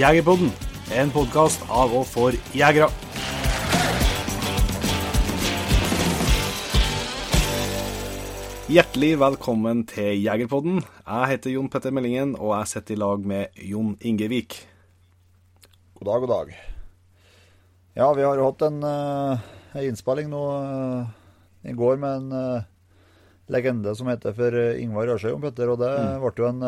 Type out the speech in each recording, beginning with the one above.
Jegerpodden, en podkast av og for jegere. Hjertelig velkommen til Jegerpodden. Jeg heter Jon Petter Meldingen, og jeg sitter i lag med Jon Ingevik. God dag, god dag. Ja, vi har jo hatt en, uh, en innspilling nå uh, i går med en uh, legende som heter for Ingvar Ørsøy Jon Petter. Og det mm. ble jo en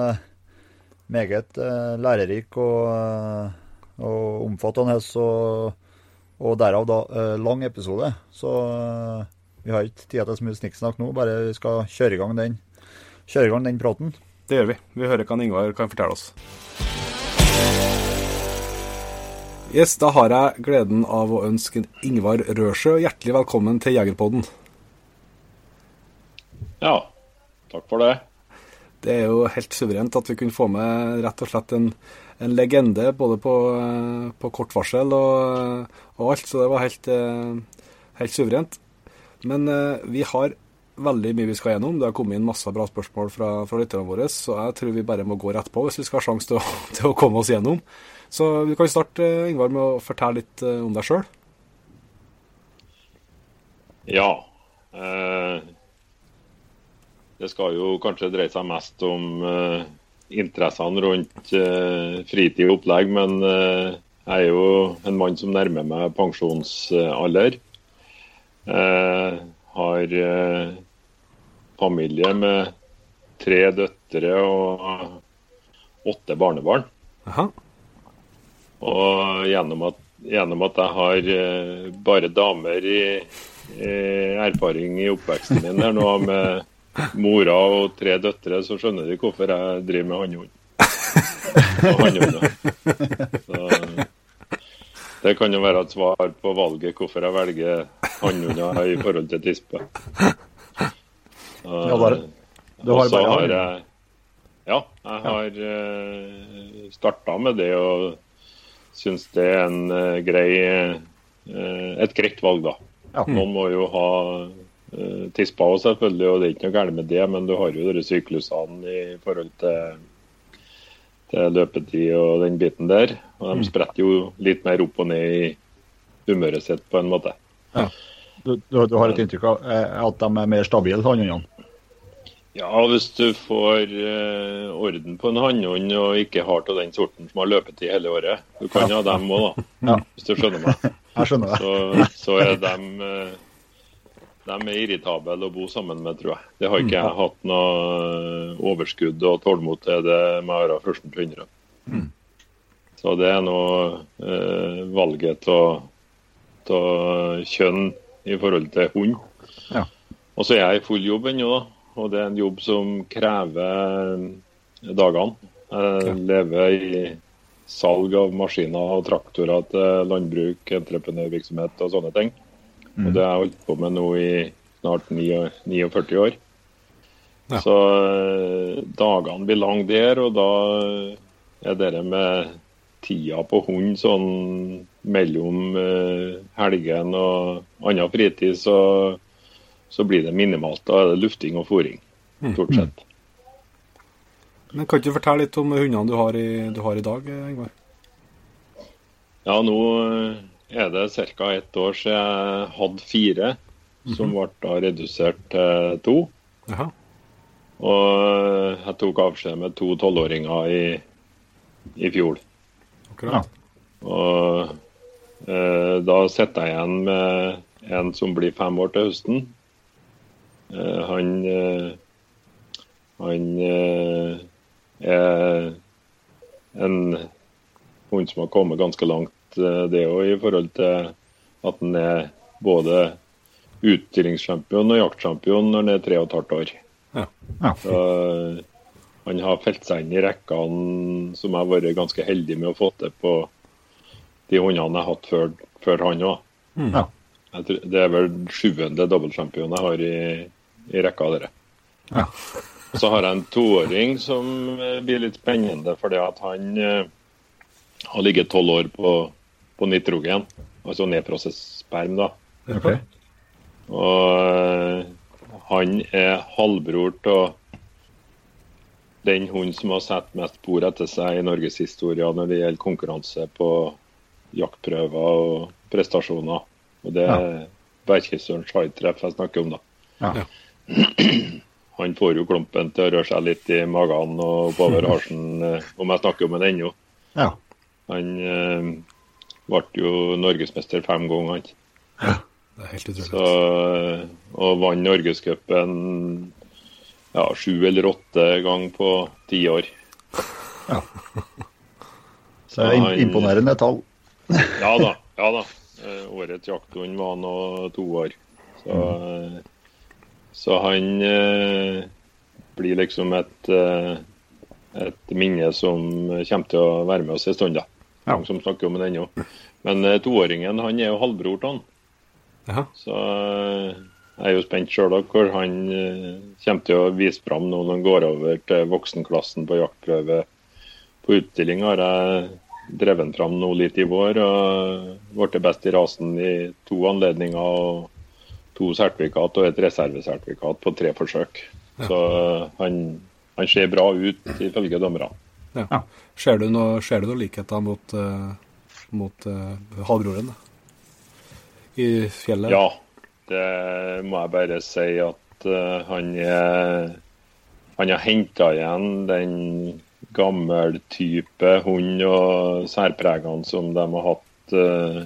meget lærerik og, og omfattende og, og, derav da lang episode. Så vi har ikke tid til så mye snikksnakk nå, bare vi skal kjøre i gang den, kjøre i gang den praten. Det gjør vi. Vi hører hva Ingvar kan fortelle oss. Yes, Da har jeg gleden av å ønske Ingvar Rørsjø hjertelig velkommen til Jegerpodden. Ja, takk for det. Det er jo helt suverent at vi kunne få med rett og slett en, en legende både på, på kort varsel og, og, alt, så det var helt, helt suverent. Men uh, vi har veldig mye vi skal gjennom. Det har kommet inn masse bra spørsmål fra, fra lytterne våre, så jeg tror vi bare må gå rett på hvis vi skal ha sjanse til, til, å komme oss gjennom. Så vi kan starte, Ingvar, med å fortelle litt om deg sjøl. Ja. Eh, det skal jo kanskje dreie seg mest om uh, interessene rundt uh, fritid og opplegg, men uh, jeg er jo en mann som nærmer meg pensjonsalder. Har familie med tre døtre og åtte barnebarn. Aha. Og gjennom at, gjennom at, jeg har bare damer i, i erfaring i oppveksten min her nå med mora og tre døtre, så skjønner de hvorfor jeg driver med hannhund. Og hannhunder. Det kan jo være et svar på valget hvorfor jeg velger hannhunder i forhold til tispe. ja, bare, du har bare har jeg, Ja, jeg har eh, starta med det og syns det er en uh, grei et greit valg, da. Noen må jo ha tispa òg, selvfølgelig, og det er ikke noe galt med det, men du har jo de syklusene i forhold til til løpetid og den biten der. Og de mm. spretter jo litt mer opp og ned i humøret sitt, på en måte. Ja. Du, du, du har et inntrykk av eh, at de er mer stabile, hannhundene? Ja, hvis du får uh, orden på en hannhund og ikke har til den sorten som har løpetid hele året. Du kan ja. ha dem òg, da. Ja. Hvis du skjønner meg. Jeg skjønner det. Så, så er de de er irritable å bo sammen med, tror jeg. Det har ikke jeg hatt noe overskudd og tålmot til det med å være førsten til å mm. Så det er nå eh, valget av kjønn i forhold til hund. Ja. Og så er jeg i full jobb ennå, og det er en jobb som krever dagene. Jeg ja. lever i salg av maskiner og traktorer til landbruk, entreprenørvirksomhet og sånne ting. Mm. Og det har jeg holdt på med nå i snart 49 år. Ja. Så eh, dagene blir lange der, og da er det med tida på hund sånn mellom uh, helgen og annen fritid, så, så, blir det minimalt. Da er det lufting og fôring, mm. stort sett. Men Kan du fortelle litt om hundene du har i, du har i dag, Ingvar? Ja, nå er det ca. ett år siden jeg hadde fire, mm -hmm. som ble da redusert til to. Aha. Og jeg tok avskjed med to tolvåringer i, i fjor. Akkurat. Og eh, da sitter jeg igjen med en som blir fem år til høsten. Eh, han eh, han eh, er en hund som har kommet ganske langt Eh, det òg, i forhold til at han er både utstillingssjampion og jaktsjampion når han er tre og et halvt år. Ja. Ja. Så, eh, han har felt seg inn i rekkene som jeg har vært ganske heldig med å få til på de hundene jeg har hatt før, før han òg. Mm. Ja. Det er vel sjuende dobbeltsjampion jeg har i, i rekka av dere. Ja. Så har jeg en toåring som blir litt spennende, fordi at han eh, har ligget tolv år på på nitrogen, altså nedprosessperm. da. Okay. Og uh, han er halvbror til den hunden som har satt mest spor etter seg i norgeshistorien når det gjelder konkurranse på jaktprøver og prestasjoner. Og det er ja. Berkesøren Scheitreff jeg snakker om, da. Ja. Han får jo klumpen til å røre seg litt i magen og oppover halsen, eh, om jeg snakker om han ennå. Ja. Han eh, ble jo norgesmester fem ganger. Ja, det er helt utrolig. Så, og vant Norgescupen ja, sju eller åtte ganger på ti år. Ja. Så det er imponerende tall. ja da. ja da. Eh, årets jakthund var nå to år. Så, mm. så han eh, blir liksom et, eh, et minne som kommer til å være med oss en stund. da. Ja. Som snakker om det ennå. Men uh, toåringen han er jo halvbror til han. Ja. Så eh, jeg er jo spent sjøl hvor han eh, kommer til å vise fram når han går over til voksenklassen på jaktprøve. På utstilling har jeg drevet fram nå litt i vår. og Ble best i rasen i to anledninger. og To sertifikat og et reservesertifikat på tre forsøk. Så han, han, ser bra ut, ifølge dommerne. Ja. Ser du noe, ser du noe likheter mot, uh, mot uh, halvbroren i fjellet? Ja, det må jeg bare si at uh, han er Han har henta igjen den gammel type hund og særpregene som de har hatt uh,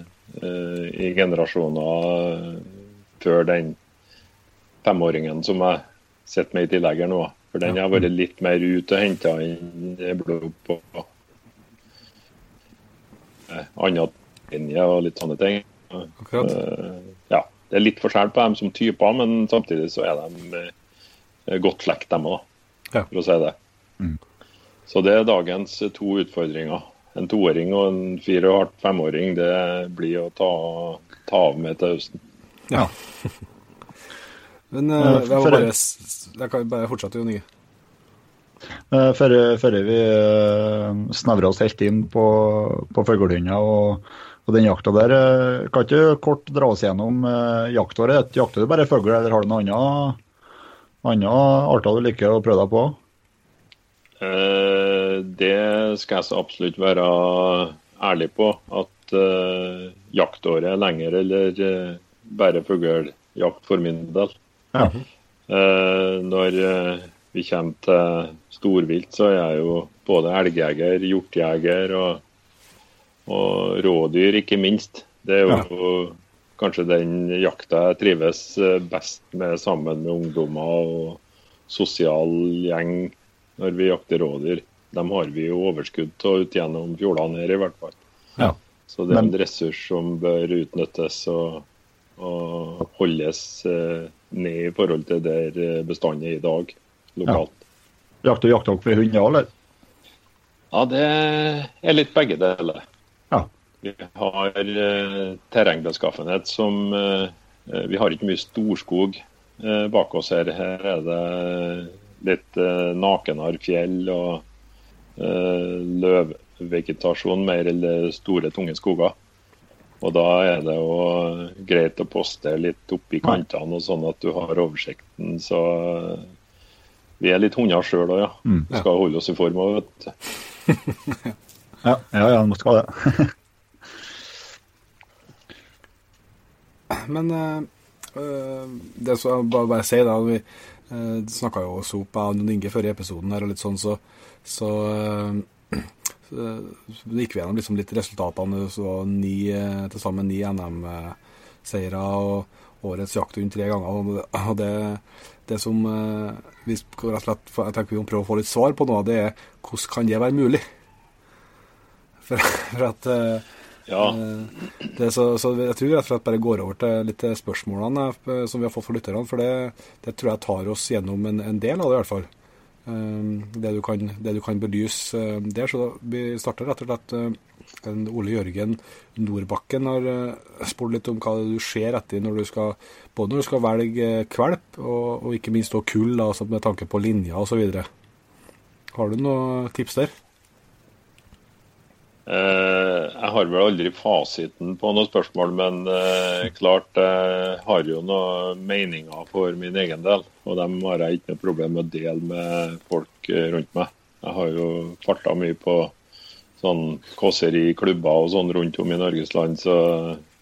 uh, i generasjoner før den femåringen som jeg sitter med i tillegg her nå. For den har vært litt mer ut og henta inn blod på uh, andre linjer og litt sånne ting. Akkurat. ja, det er litt forskjell på dem som typer, men samtidig så er de godt slekt, dem òg, for å si det. Mm. Så det er dagens to utfordringer. En toåring og en fire og halvt femåring, det blir å ta, ta av med til høsten. Ja. Men uh, bare, jeg kan bare fortsette, Jon Inge. Uh, før, vi uh, snevrer oss helt inn på, på fuglehunder og, og, den jakta der, uh, kan ikke kort dra oss gjennom uh, jaktåret? Jakter du bare fugl, eller har du noen andre arter du liker å prøve deg på? Uh, det skal jeg så absolutt være ærlig på. At uh, jaktåret er lenger eller uh, bare fugljakt for min del. Ja. Uh, når vi kommer til storvilt, så er jeg jo både elgjeger, hjortjeger og, og, rådyr, ikke minst. Det er jo ja. kanskje den jakta jeg trives best med sammen med ungdommer og sosial gjeng når vi jakter rådyr. Dem har vi jo overskudd av ut gjennom fjordene her, i hvert fall. Ja. Så det er en ressurs som bør utnyttes og, og holdes eh, ned i forhold til der eh, bestanden er i dag lokalt. Ja. Jakter dere med hunder, eller? Ja, det er litt begge deler. Ja. Vi har eh, terrengbeskaffenhet som Vi har ikke mye storskog bak oss her. Her er det litt nakenere fjell og løvvegetasjon mer eller store, tunge skoger. Og da er det jo greit å poste litt oppi kantene, og sånn at du har oversikten. Så eh, vi er litt hunder sjøl òg, ja. Mm, ja. Skal holde oss i form òg, vet du. ja, ja, ja, måtte skal det. Men øh, det som jeg bare, bare sier, da vi, øh, snakka jo også opp av Inge før i episoden her, og litt sånn, så, så, øh, så gikk vi gjennom liksom litt resultatene. Så ni, eh, til sammen ni NM-seire og årets jakthund tre ganger. Og det, det som vi rett og slett, vi må prøve å få litt svar på nå, det er hvordan kan det være mulig? For, for at ja. Eh, det, så, så, jeg tror rett og slett bare går over til litt spørsmålene eh, som vi har fått fra lytterne. For det, det, tror jeg tar oss gjennom en, en, del av det, i hvert fall. Eh, det du kan, det du kan belyse der. Så vi starter rett og slett Ole Jørgen Nordbakken har spurt litt om hva du ser etter når du skal både når du skal velge kvalp, og, og ikke minst kull, altså med tanke på linjer osv. Har du noen tips der? Eh, jeg har vel aldri fasiten på noen spørsmål, men eh, klart jeg har jo noen meninger for min egen del. Og dem har jeg ikke noe problem med å dele med folk eh, rundt meg. Jeg har jo farta mye på sånn kåseriklubber og sånn rundt om i Norges land, så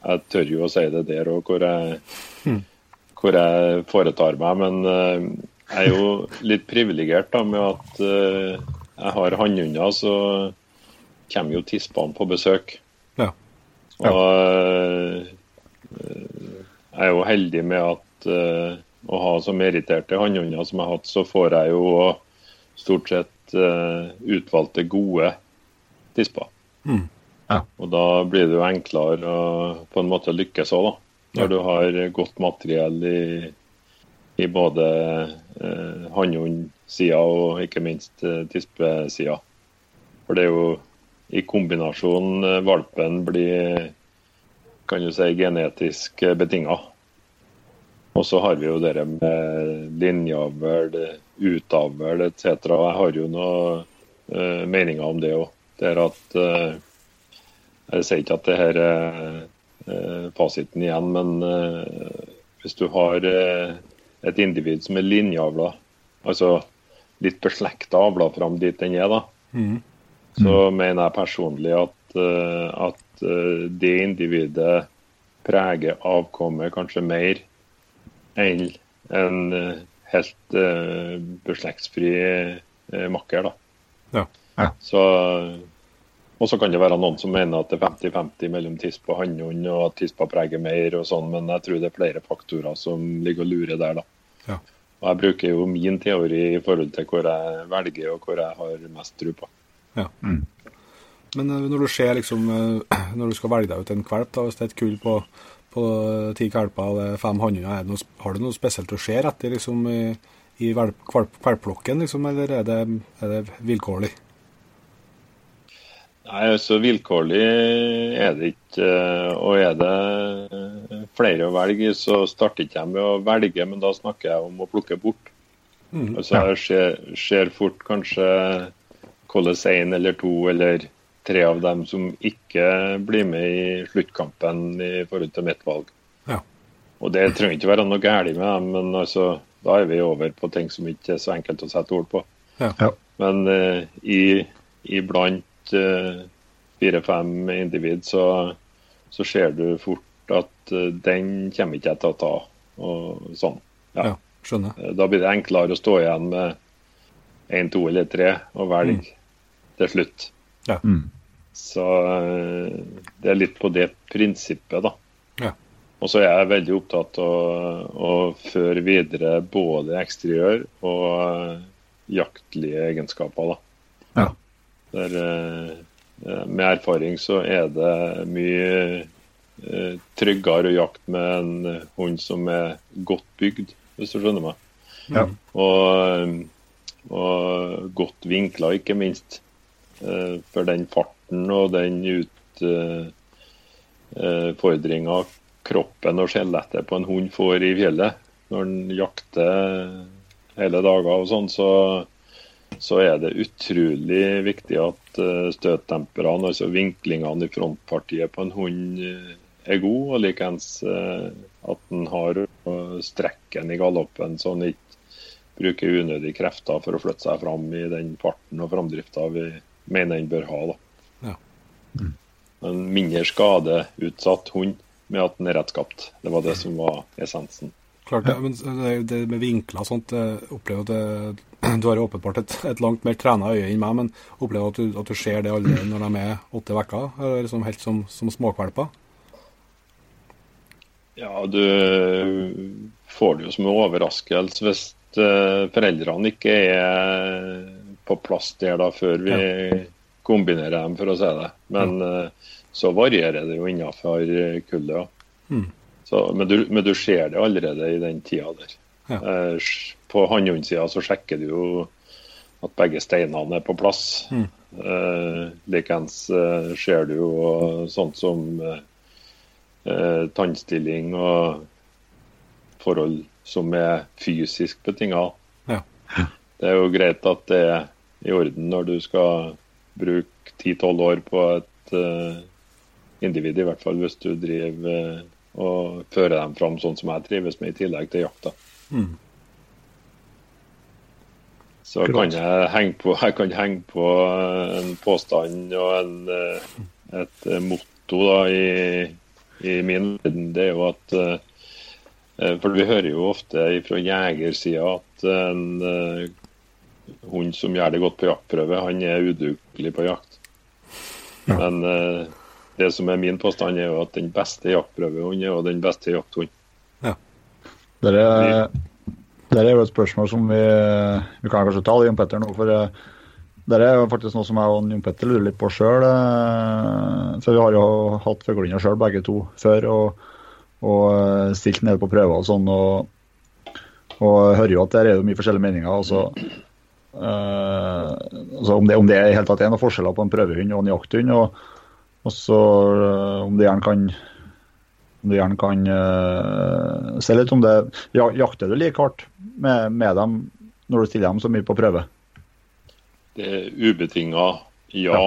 jeg tør jo å si det der òg, hvor, jeg- hvor jeg foretar meg. Men jeg er jo litt privilegert med at jeg har hannhunder, så kommer jo tispene på besøk. Ja. Og eh, jeg er jo heldig med at eh, å ha så meritterte hannhunder som jeg har hatt, så får jeg jo stort sett eh, utvalgte gode tisper. Mm. Ja. Og da blir det jo enklere å på en måte lykkes òg, da. Når Ja. du har godt materiell i, i både eh, hannhundsida og ikke minst eh, tispesida. For det er jo i kombinasjon eh, valpen blir kan du si genetisk eh, betinga. Og så har vi jo det med linjeavl, utavl etc. Jeg har jo noen uh, meninger om det òg. Det er at uh, Jeg sier ikke at det her er uh, fasiten igjen, men eh, hvis du har eh, et individ som er linjeavla, altså litt beslekta avla fram dit den er, da, Mm. Så mener jeg personlig at, eh, at eh, det individet preger avkommet kanskje mer enn en eh, helt uh, beslektsfri makker. da. Ja. Ja. Så, og så kan det være noen som mener at det er 50-50 mellom tispa og hannhund, og at tispa preger mer og sånn, men jeg tror det er flere faktorer som ligger og lurer der. da. Ja. Og Jeg bruker jo min teori i forhold til hvor jeg velger og hvor jeg har mest tro på. Men eh, når du ser liksom eh, Når du skal velge deg ut en valp, da, hvis det er et kull på, på ti valper og det er fem hannhunder, er har du noe spesielt å se etter liksom, i, i valpplokken, liksom, eller er det, er det vilkårlig? Nei, så vilkårlig er det ikke. eh, Og er det eh, flere å velge, så starter ikke jeg med å velge, men da snakker jeg om å plukke bort. Mm, Altså Jeg ser, ser fort kanskje hvordan én eller to eller tre av dem som ikke blir med i sluttkampen i forhold til mitt valg. Ja. Og det trenger ikke være noe galt med dem, men altså, da er vi over på ting som ikke er så enkelt å sette ord på. Ja. Ja. Men uh, i, iblant uh, fire-fem individ så, så ser du fort at uh, den kommer ikke jeg til å ta. Og sånn. Ja. Ja, skjønner. Eh, Da blir det enklere å stå igjen med én, to eller tre og velge til slutt. Mm. Så eh, det er litt på det prinsippet, da. Ja. Og så er jeg veldig opptatt av å føre videre både eksteriør og eh, jaktlige egenskaper, da. Ja. Der, eh, med erfaring så er det mye tryggere å jakte med en hund som er godt bygd, hvis du skjønner meg. Ja. Og, og godt vinkla, ikke minst. Eh, For den farten og den utfordringa kroppen og skjelettet på en hund får i fjellet når den jakter hele dager og sånn, så, så er det utrolig viktig at støttemperene, altså vinklingene i frontpartiet på en hund, eh, er god, og likeens eh, at den har eh, strekken i galoppen, så den ikke bruker unødige krefter for å flytte seg fram i den farten og framdrifta vi mener den bør ha. Da. Ja. En mindre skadeutsatt hund med at den er rettskapt. Det var det som var essensen. Klart ja. men det, med vinkler og sånt, jeg opplever at det, du har åpenbart et, et langt mer trena øye enn meg, men opplever at du, at du ser det allerede når de er åtte uker, eller liksom helt som, som småkvalper. Ja, du får det jo som en overraskelse hvis eh, foreldrene ikke er på plass der da før vi kombinerer dem, for å si det. Men eh, så varierer det jo innenfor kullet. Ja. Mm. Så, men, du, men du ser det allerede i den tida der. Ja. Eh, på hannhundsida så sjekker du jo at begge steinene er på plass. Mm. Eh, Likeens eh, ser du jo sånt som eh, eh, tannstilling og forhold som er fysisk betinga. Ja. Det er jo greit at det er i orden når du skal bruke 10-12 år på et uh, individ, i hvert fall hvis du driver uh, og fører dem fram sånn som jeg trives med, i tillegg til jakta. Mm. Så kan jeg henge på, jeg kan henge på en påstand og en, et motto da, i, i min verden. Det er jo at For vi hører jo ofte fra jegersida at en hund som gjør det godt på jaktprøve, han er udugelig på jakt. Ja. Men uh, det som er min påstand, er jo at den beste jaktprøvehunden er jo den beste jakthunden. Ja. Det er, det er jo et spørsmål som vi, vi kan kanskje ta, Jon Petter, nå. for uh, det er jo faktisk noe som jeg og Jon Petter lurer litt på sjøl. Uh, for vi har jo hatt fuglehunder sjøl, begge to, før. og, og stilt nede på prøver og sånn. og og hører jo at der er jo mye forskjellige meninger. og så Uh, altså om, det, om det i hele tatt er noen forskjeller på en prøvehund og en jakthund. Og, og så uh, om det gjerne kan om du gjerne kan uh, se litt om det Jakter du like hardt med, med, dem når du stiller dem så mye på prøve? Det er ubetinga ja. ja.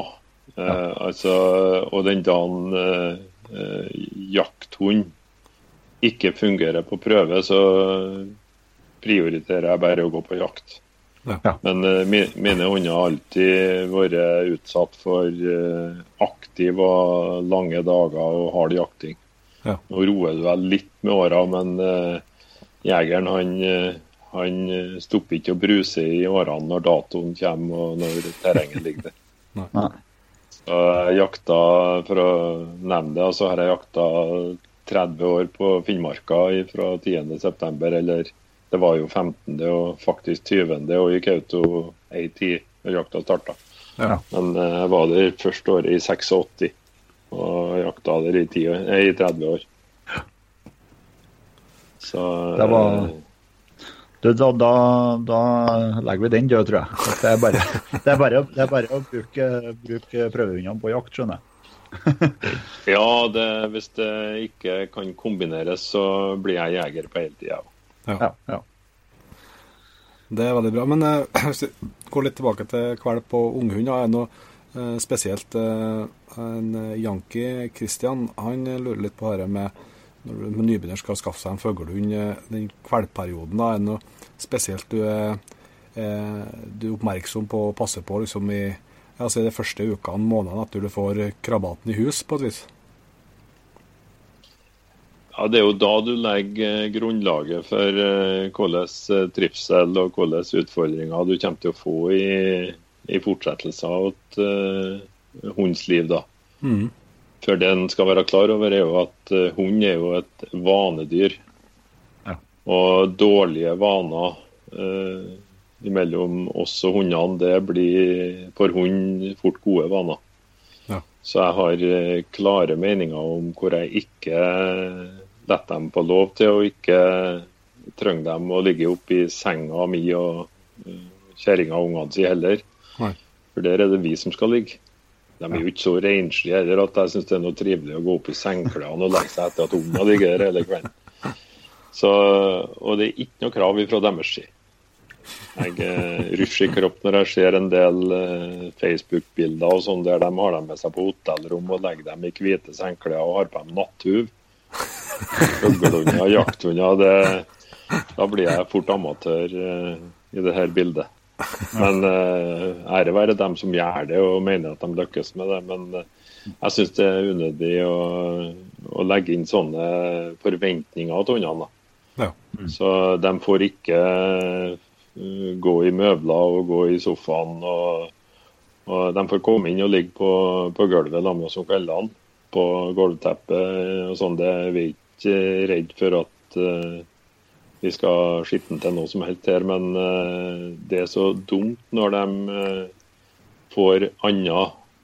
ja. altså, og den dagen jakthund ikke fungerer på prøve, så prioriterer jeg bare å gå på jakt. Ja. Men uh, mine hunder har alltid vært utsatt for uh, aktiv og lange dager og hard jakting. Ja. Nå roer du vel litt med åra, men uh, jegeren han, han stopper ikke å bruse i årene når datoen kommer og når terrenget ligger der. Nei. Så jeg jakta, For å nevne det, så har jeg jakta 30 år på Finnmarka fra 10.9. eller det var jo 15. og faktisk 20. og gikk auto ei tid når jakta starta. Ja. Men eh, jeg var der første året i 86 og jakta der i, 10, eh, i 30 år. Så det var, du, da, da, da, legger vi den død, tror jeg. Det er bare, det er bare, det er bare å bruke, bruke prøvehundene på jakt, skjønner jeg. ja, det, hvis det ikke kan kombineres, så blir jeg jeger på hele tida òg. Ja. ja. Det er veldig bra. Men eh, hvis vi går litt tilbake til kvalp og unghund, er det noe eh, spesielt eh, en Janki Christian han lurer litt på dette med når du med nybegynner skal skaffe seg en fuglehund, den kvalpperioden, da, er det noe spesielt du er, du er oppmerksom på å passe på liksom i altså de første ukene, månedene etter du får krabaten i hus, på et vis? Ja, Det er jo da du legger eh, grunnlaget for uh, hvordan uh, trivsel og hvordan utfordringer du kommer til å få i, i fortsettelse av et uh, hunds liv. da. Mm. For det en skal være klar over, er jo at uh, hund er jo et vanedyr. Ja. Og dårlige vaner mellom oss og hundene, det blir for hund fort gode vaner. Ja. Så jeg har klare meninger om hvor jeg ikke la dem på lov til å ikke trenge dem å ligge oppe i senga mi og uh, kjerringa og ungene sine heller. Nei. For der er det vi som skal ligge. De er jo ikke så renslige heller at jeg syns det er noe trivelig å gå opp i sengeklærne og legge seg etter at ungene ligger der hele kvelden. Så, og det er ikke noe krav fra deres side. Jeg eh, rusher i kropp når jeg ser en del eh, Facebook-bilder og sånn der de har dem med seg på hotellrom og legger dem i hvite sengeklær og har på dem natthuv. Fuglehunder, jakthunder, da blir jeg fort amatør uh, i det her bildet. Men uh, ære være dem som gjør det og mener at de lykkes med det. Men uh, jeg syns det er unødig å, å, legge inn sånne forventninger til hundene. Ja. Mm. Så de får ikke gå i møbler og gå i sofaen. Og, og de får komme inn og ligge på, på gulvet sammen med oss om kveldene på gulvteppet og sånn. Det er vi ikke redd for at uh, vi skal skitne til noe som helst her. Men uh, det er så dumt når de får andre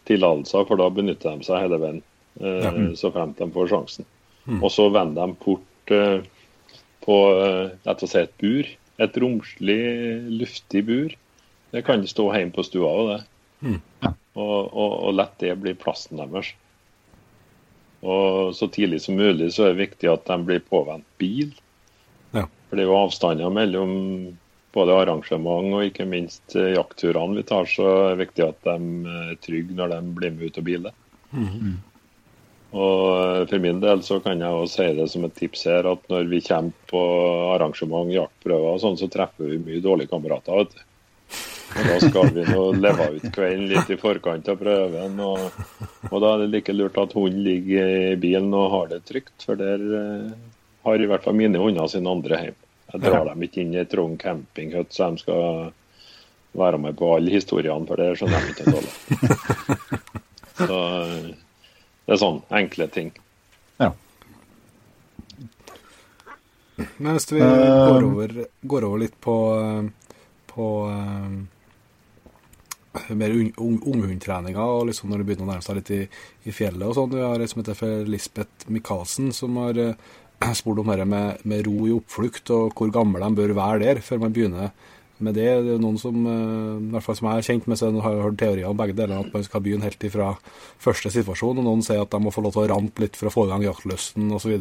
tillatelser, for da benytter de seg hele veien. Ja. Så fremt de får sjansen. Mm. Og så vender de fort på slett et bur. Et romslig, luftig bur. Det kan stå hjemme på stua òg, det. Mm. Og, og, og lett det blir plassen deres. Og så tidlig som mulig så er det viktig at de blir påvendt bil. Ja. For det er jo avstander mellom både arrangement og ikke minst eh, jaktturene vi tar, så er det viktig at de er trygge når de blir med ut og biler. Mm. Og eh, for min del så kan jeg også si det som et tips her, at når vi kommer på arrangement, jaktprøver og sånn, så treffer vi mye dårlige kamerater. vet du. Og Da skal vi nå leve ut kvelden litt i forkant av prøven. Og, og da er det like lurt at hunden ligger i bilen og har det trygt, for der eh, har i hvert fall mine hunder sine andre hjem. Jeg drar dem ikke inn i ei trang campinghut så de skal være med på alle historiene, for det skjønner de ikke dårlig. Så eh, det er sånn enkle ting. Ja. Men hvis vi Eh, går, over, går over litt på, på mer ung- ung- unghundtreninga, og liksom når det begynner å nærme seg litt i, i fjellet og sånn. Vi har ei som heter for Lisbeth Michaelsen, som har eh, spurt om dette med, med ro i oppflukt, og hvor gammel de bør være der før man begynner med det. Det er noen som, eh, i hvert fall som jeg er kjent med, så har jeg hørt teorier om begge deler, at man skal begynne helt ifra første situasjon, og noen sier at de må få lov til å rampe litt for å få i gang jaktlysten osv.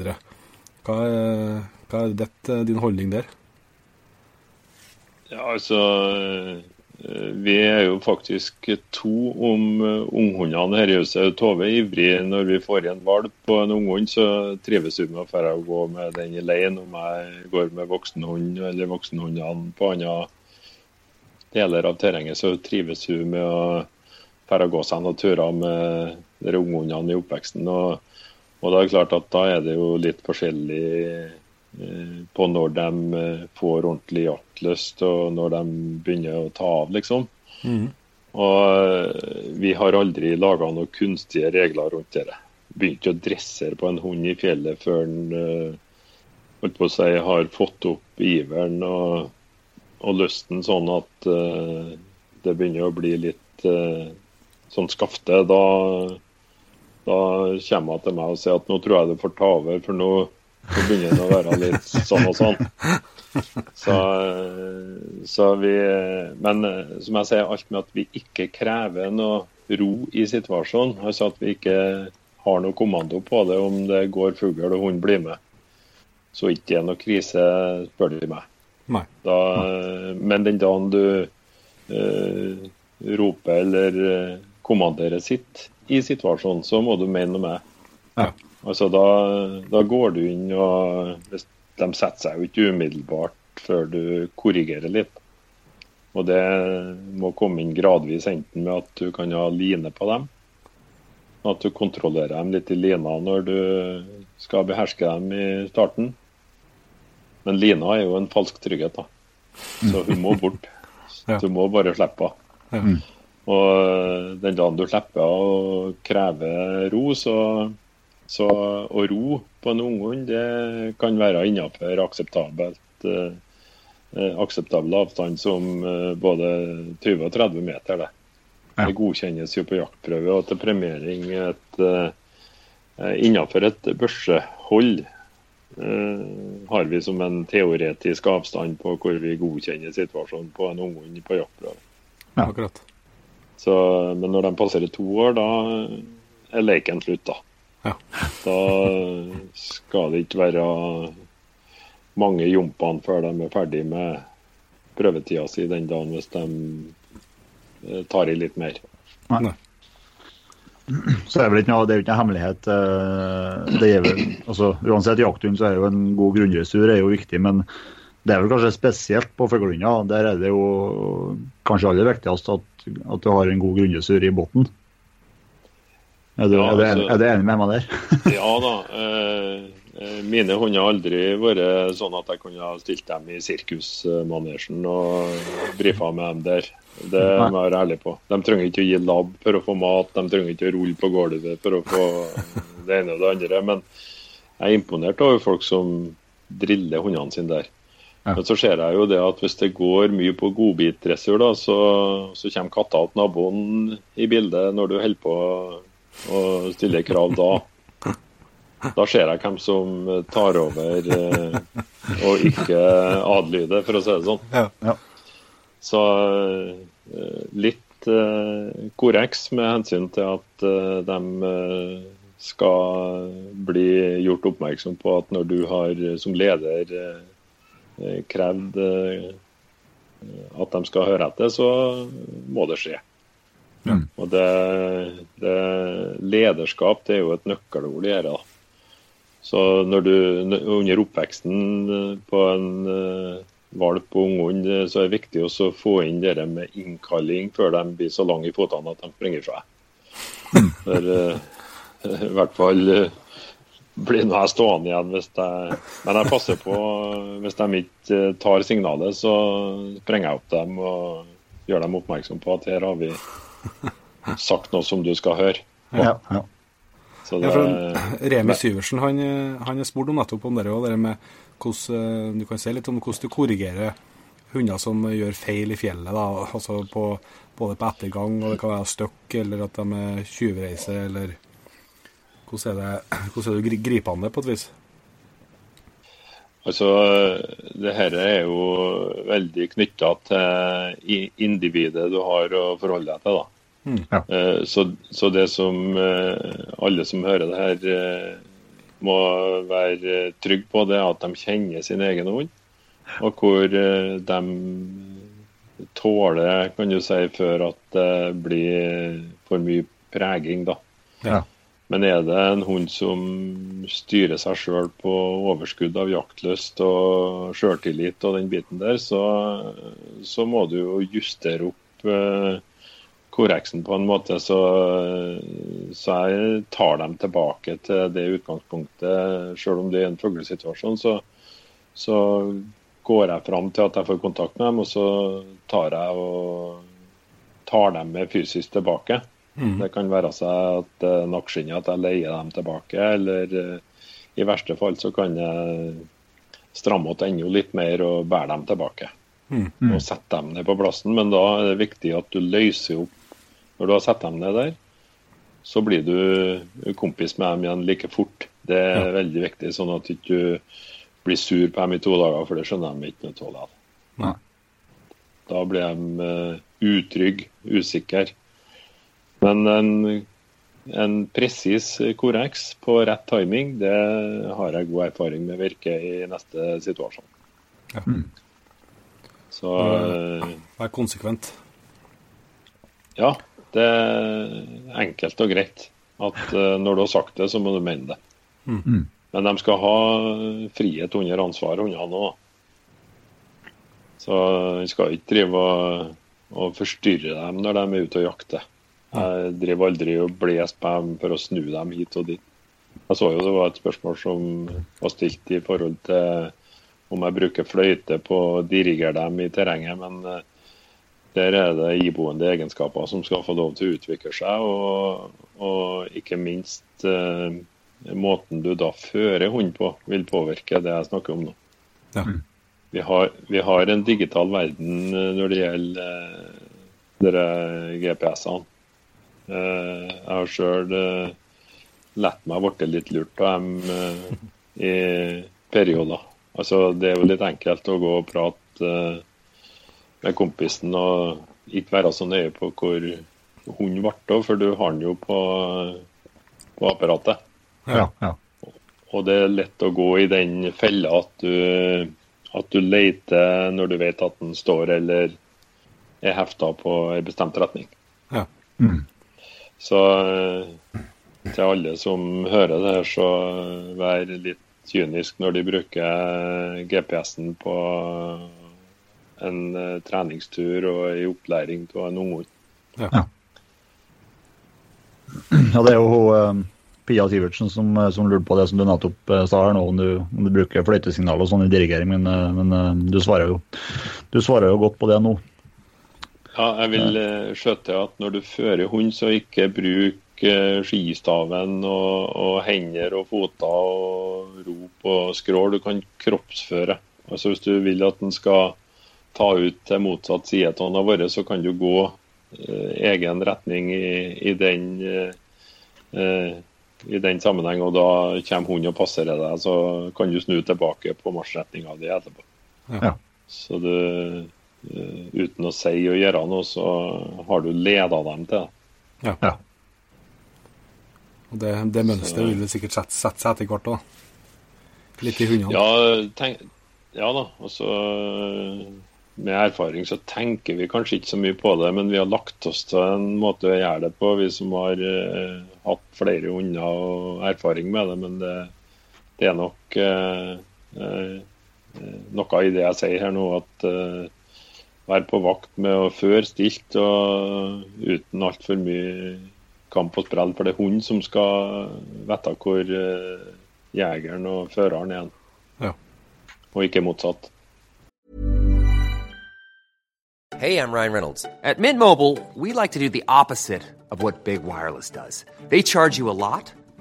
Hva er, hva er det, din holdning der? Ja, altså eh, Vi er jo faktisk to om eh, unghundene her i huset. Tove er ivrig når vi får igjen en valp på en unghund, så trives hun med å dra og gå med den i leien. Om jeg går med voksenhund eller voksenhundene på andre deler av terrenget, så trives hun med å dra og gå seg noen turer med de unghundene i oppveksten. Og, og da er det klart at da er det jo litt forskjellig eh, på når de eh, får ordentlig jaktlyst, og når de begynner å ta av, liksom. Og eh, vi har aldri laga noen kunstige regler rundt det. Begynte å dressere på en hund i fjellet før den eh, holdt på å si, har fått opp iveren og, og lysten, sånn at uh, det begynner å bli litt uh, sånn skafte. Da, da kommer hun til meg og sier at nå tror jeg det får ta over, for nå, nå begynner det å være litt sånn og sånn. Så, så vi Men eh, som jeg sier, alt med at vi ikke krever noe ro i situasjonen. Altså at vi ikke har noe kommando på det om det går fugl og hund blir med. Så ikke er noe krise, spør de meg. Nei. Da, men den dagen du uh, roper eller eh, kommanderer sitt i situasjonen, så må du mene noe med. Ja. Altså da, da går du inn og De setter seg jo ikke umiddelbart før du korrigerer litt. Og det må komme inn gradvis, enten med at du kan ha line på dem, at du kontrollerer dem litt i lina når du skal beherske dem i starten. Men lina er jo en falsk trygghet, da. Så hun må bort. Du må bare slippe henne. Og den dagen du slipper og krever ro, så, så å ro på en unghund, det kan være innenfor akseptabelt eh, eh, akseptabel avstand som eh, både 20 og 30 meter. Det, Ja. det godkjennes jo på jaktprøve og til premiering et, eh, innenfor et børsehold. eh, har vi som en teoretisk avstand på hvor vi godkjenner situasjonen på en unghund på jaktprøve. Ja. Akkurat. Så, men når de passerer to år, da er leken slutt, da. Ja. Da skal det ikke være mange jompene før de er ferdig med prøvetida si den dagen, hvis de eh, tar i litt mer. Så er det vel ikke noe, det er jo ikke noe hemmelighet. eh, Det er vel, altså, uansett jakthund så er jo en god grunnressur er jo viktig, men det er vel kanskje spesielt på fuglehunder. Der er det jo kanskje aller viktigst at, at du har en god grunnressur i bunnen. Er, du- Ja, altså- er du enig med meg der? Ja da. Eh, eh, mine hunder har aldri vært sånn at jeg kunne ha stilt dem i sirkusmanesjen og brifa med dem der. Det må jeg være ærlig på. De trenger ikke å gi labb for å få mat, de trenger ikke å rulle på gulvet for å få det ene og det andre. Men jeg er imponert over folk som driller hundene sine der. Ja. Men så ser jeg jo det at hvis det går mye på godbitdressur, så, så kommer katta til naboen i bildet når du holder på å stille krav da. Da ser jeg hvem som tar over eh, og ikke adlyder, for å si det sånn. Ja. Ja. Så eh, litt eh, korreks med hensyn til at de skal bli gjort oppmerksom på at når du har som leder krevd at de skal høre etter, så må det skje. Mm. Og det, det, lederskap det er jo et nøkkelord i dette. Så når du under oppveksten på en uh, valp og unghund, så er det viktig å få inn det med innkalling før de blir så lange i føttene at de springer fra deg. For uh, i hvert fall uh, blir nå jeg stående igjen hvis jeg Men jeg passer på hvis de ikke tar signalet, så sprenger jeg opp dem og gjør dem oppmerksom på at her har vi sagt noe som du skal høre. Ja, ja. Så det, ja, Remi Syversen han, han er spurt om nettopp om det, og det med hvordan du kan si litt om hvordan du korrigerer hunder som gjør feil i fjellet. da, altså på, Både på ettergang, og det kan være støkk, eller at de er tjuvreise, eller hvordan er, det, hvordan er det gripende, på et vis? Altså, det her er jo veldig knytta til individet du har å forholde deg til. da. Mm. Ja. Så, så, det som alle som hører det her, må være trygge på, det er at de kjenner sin egen hund. Og hvor de tåler, kan du si, før at det blir for mye preging, da. Ja. Men er det en hund som styrer seg sjøl på overskudd av jaktlyst og sjøltillit og den biten der, så, så må du jo justere opp eh, korreksen på en måte. Så, så, jeg tar dem tilbake til det utgangspunktet. Sjøl om det er en fuglesituasjon, så, så går jeg fram til at jeg får kontakt med dem, og så tar jeg og tar dem med fysisk tilbake. Mm. Det kan være seg at en nakkeskinnet at jeg leier dem tilbake, eller uh, i verste fall så kan jeg stramme åt enda litt mer og bære dem tilbake. Mm. Og sette dem ned på plassen. Men da er det viktig at du løser opp Når du har satt dem ned der, så blir du kompis med dem igjen like fort. Det er Ja. veldig viktig, sånn at du ikke blir sur på dem i to dager, for det skjønner de ikke noe av. Da blir de uh, utrygge, usikre. Men en, en presis korreks på rett timing, det har jeg god erfaring med virker i neste situasjon. Ja. Så eh, Vær konsekvent. ja, det er enkelt og greit. At eh, når du har sagt det, så må du mene det. Mm. Men de skal ha frihet under ansvar, hundene òg. Så vi skal ikke drive og, og forstyrre dem når de er ute og jakter. Jeg driver aldri og blåste på dem for å snu dem hit og dit. Jeg så jo det var et spørsmål som var stilt i forhold til om jeg bruker fløyte på å dirigere dem i terrenget, men eh, der er det iboende egenskaper som skal få lov til å utvikle seg, og, og ikke minst eh, måten du da fører hund på, vil påvirke det jeg snakker om nå. Ja. Vi har, vi har en digital verden eh, når det gjelder eh, GPS-ene. Eh, jeg har sjøl latt meg bli litt lurt av dem eh, i perioder. Altså, det er jo litt enkelt å gå og prate eh, med kompisen og ikke være så nøye på hvor hun ble av, for du har den jo på, på apparatet. Ja, ja. Og det er lett å gå i den fella at du, at du leter når du vet at den står eller er hefta på en bestemt retning. Ja. Mm. Så eh, til alle som hører det her, så vær litt kynisk når de bruker GPS-en på en eh, treningstur og i opplæring av en unghund. Ja, det er jo hun, eh, Pia Sivertsen som, eh, som lurte på det som du nettopp eh, sa her nå, om du, om du bruker fløytesignal og sånn i dirigering, men, eh, men eh, du, svarer jo, du svarer jo godt på det nå. Ja, jeg vil eh, skjøte til at når du fører hund, så ikke bruk eh, skistaven og, og hender og foter og rop og skrål. Du kan kroppsføre. Altså Hvis du vil at den skal ta ut til motsatt side av hånda vår, så kan du gå eh, egen retning i, i den eh, eh, i den sammenheng, og da kommer hunden og passerer deg, så kan du snu tilbake på marsjretninga di etterpå. Ja. Så du, uten å si og gjøre noe, så har du leda dem til det. Ja. Og det, det mønsteret vil vel sikkert sette, sette seg etter hvert òg. Litt i hundene. Ja, tenk, ja da. Og så med erfaring så tenker vi kanskje ikke så mye på det, men vi har lagt oss til en måte å gjøre det på, vi som har eh, hatt flere hunder og erfaring med det. Men det, det er nok eh, eh, noe i det jeg sier her nå, at være på vakt med å føre stilt og uten altfor mye kamp og sprell. For det er hun som skal vite hvor jegeren og føreren er, ja. og ikke motsatt. Hey, I'm Ryan Reynolds. At Mint Mobile, we like to do the opposite of what Big Wireless does. They charge you a lot,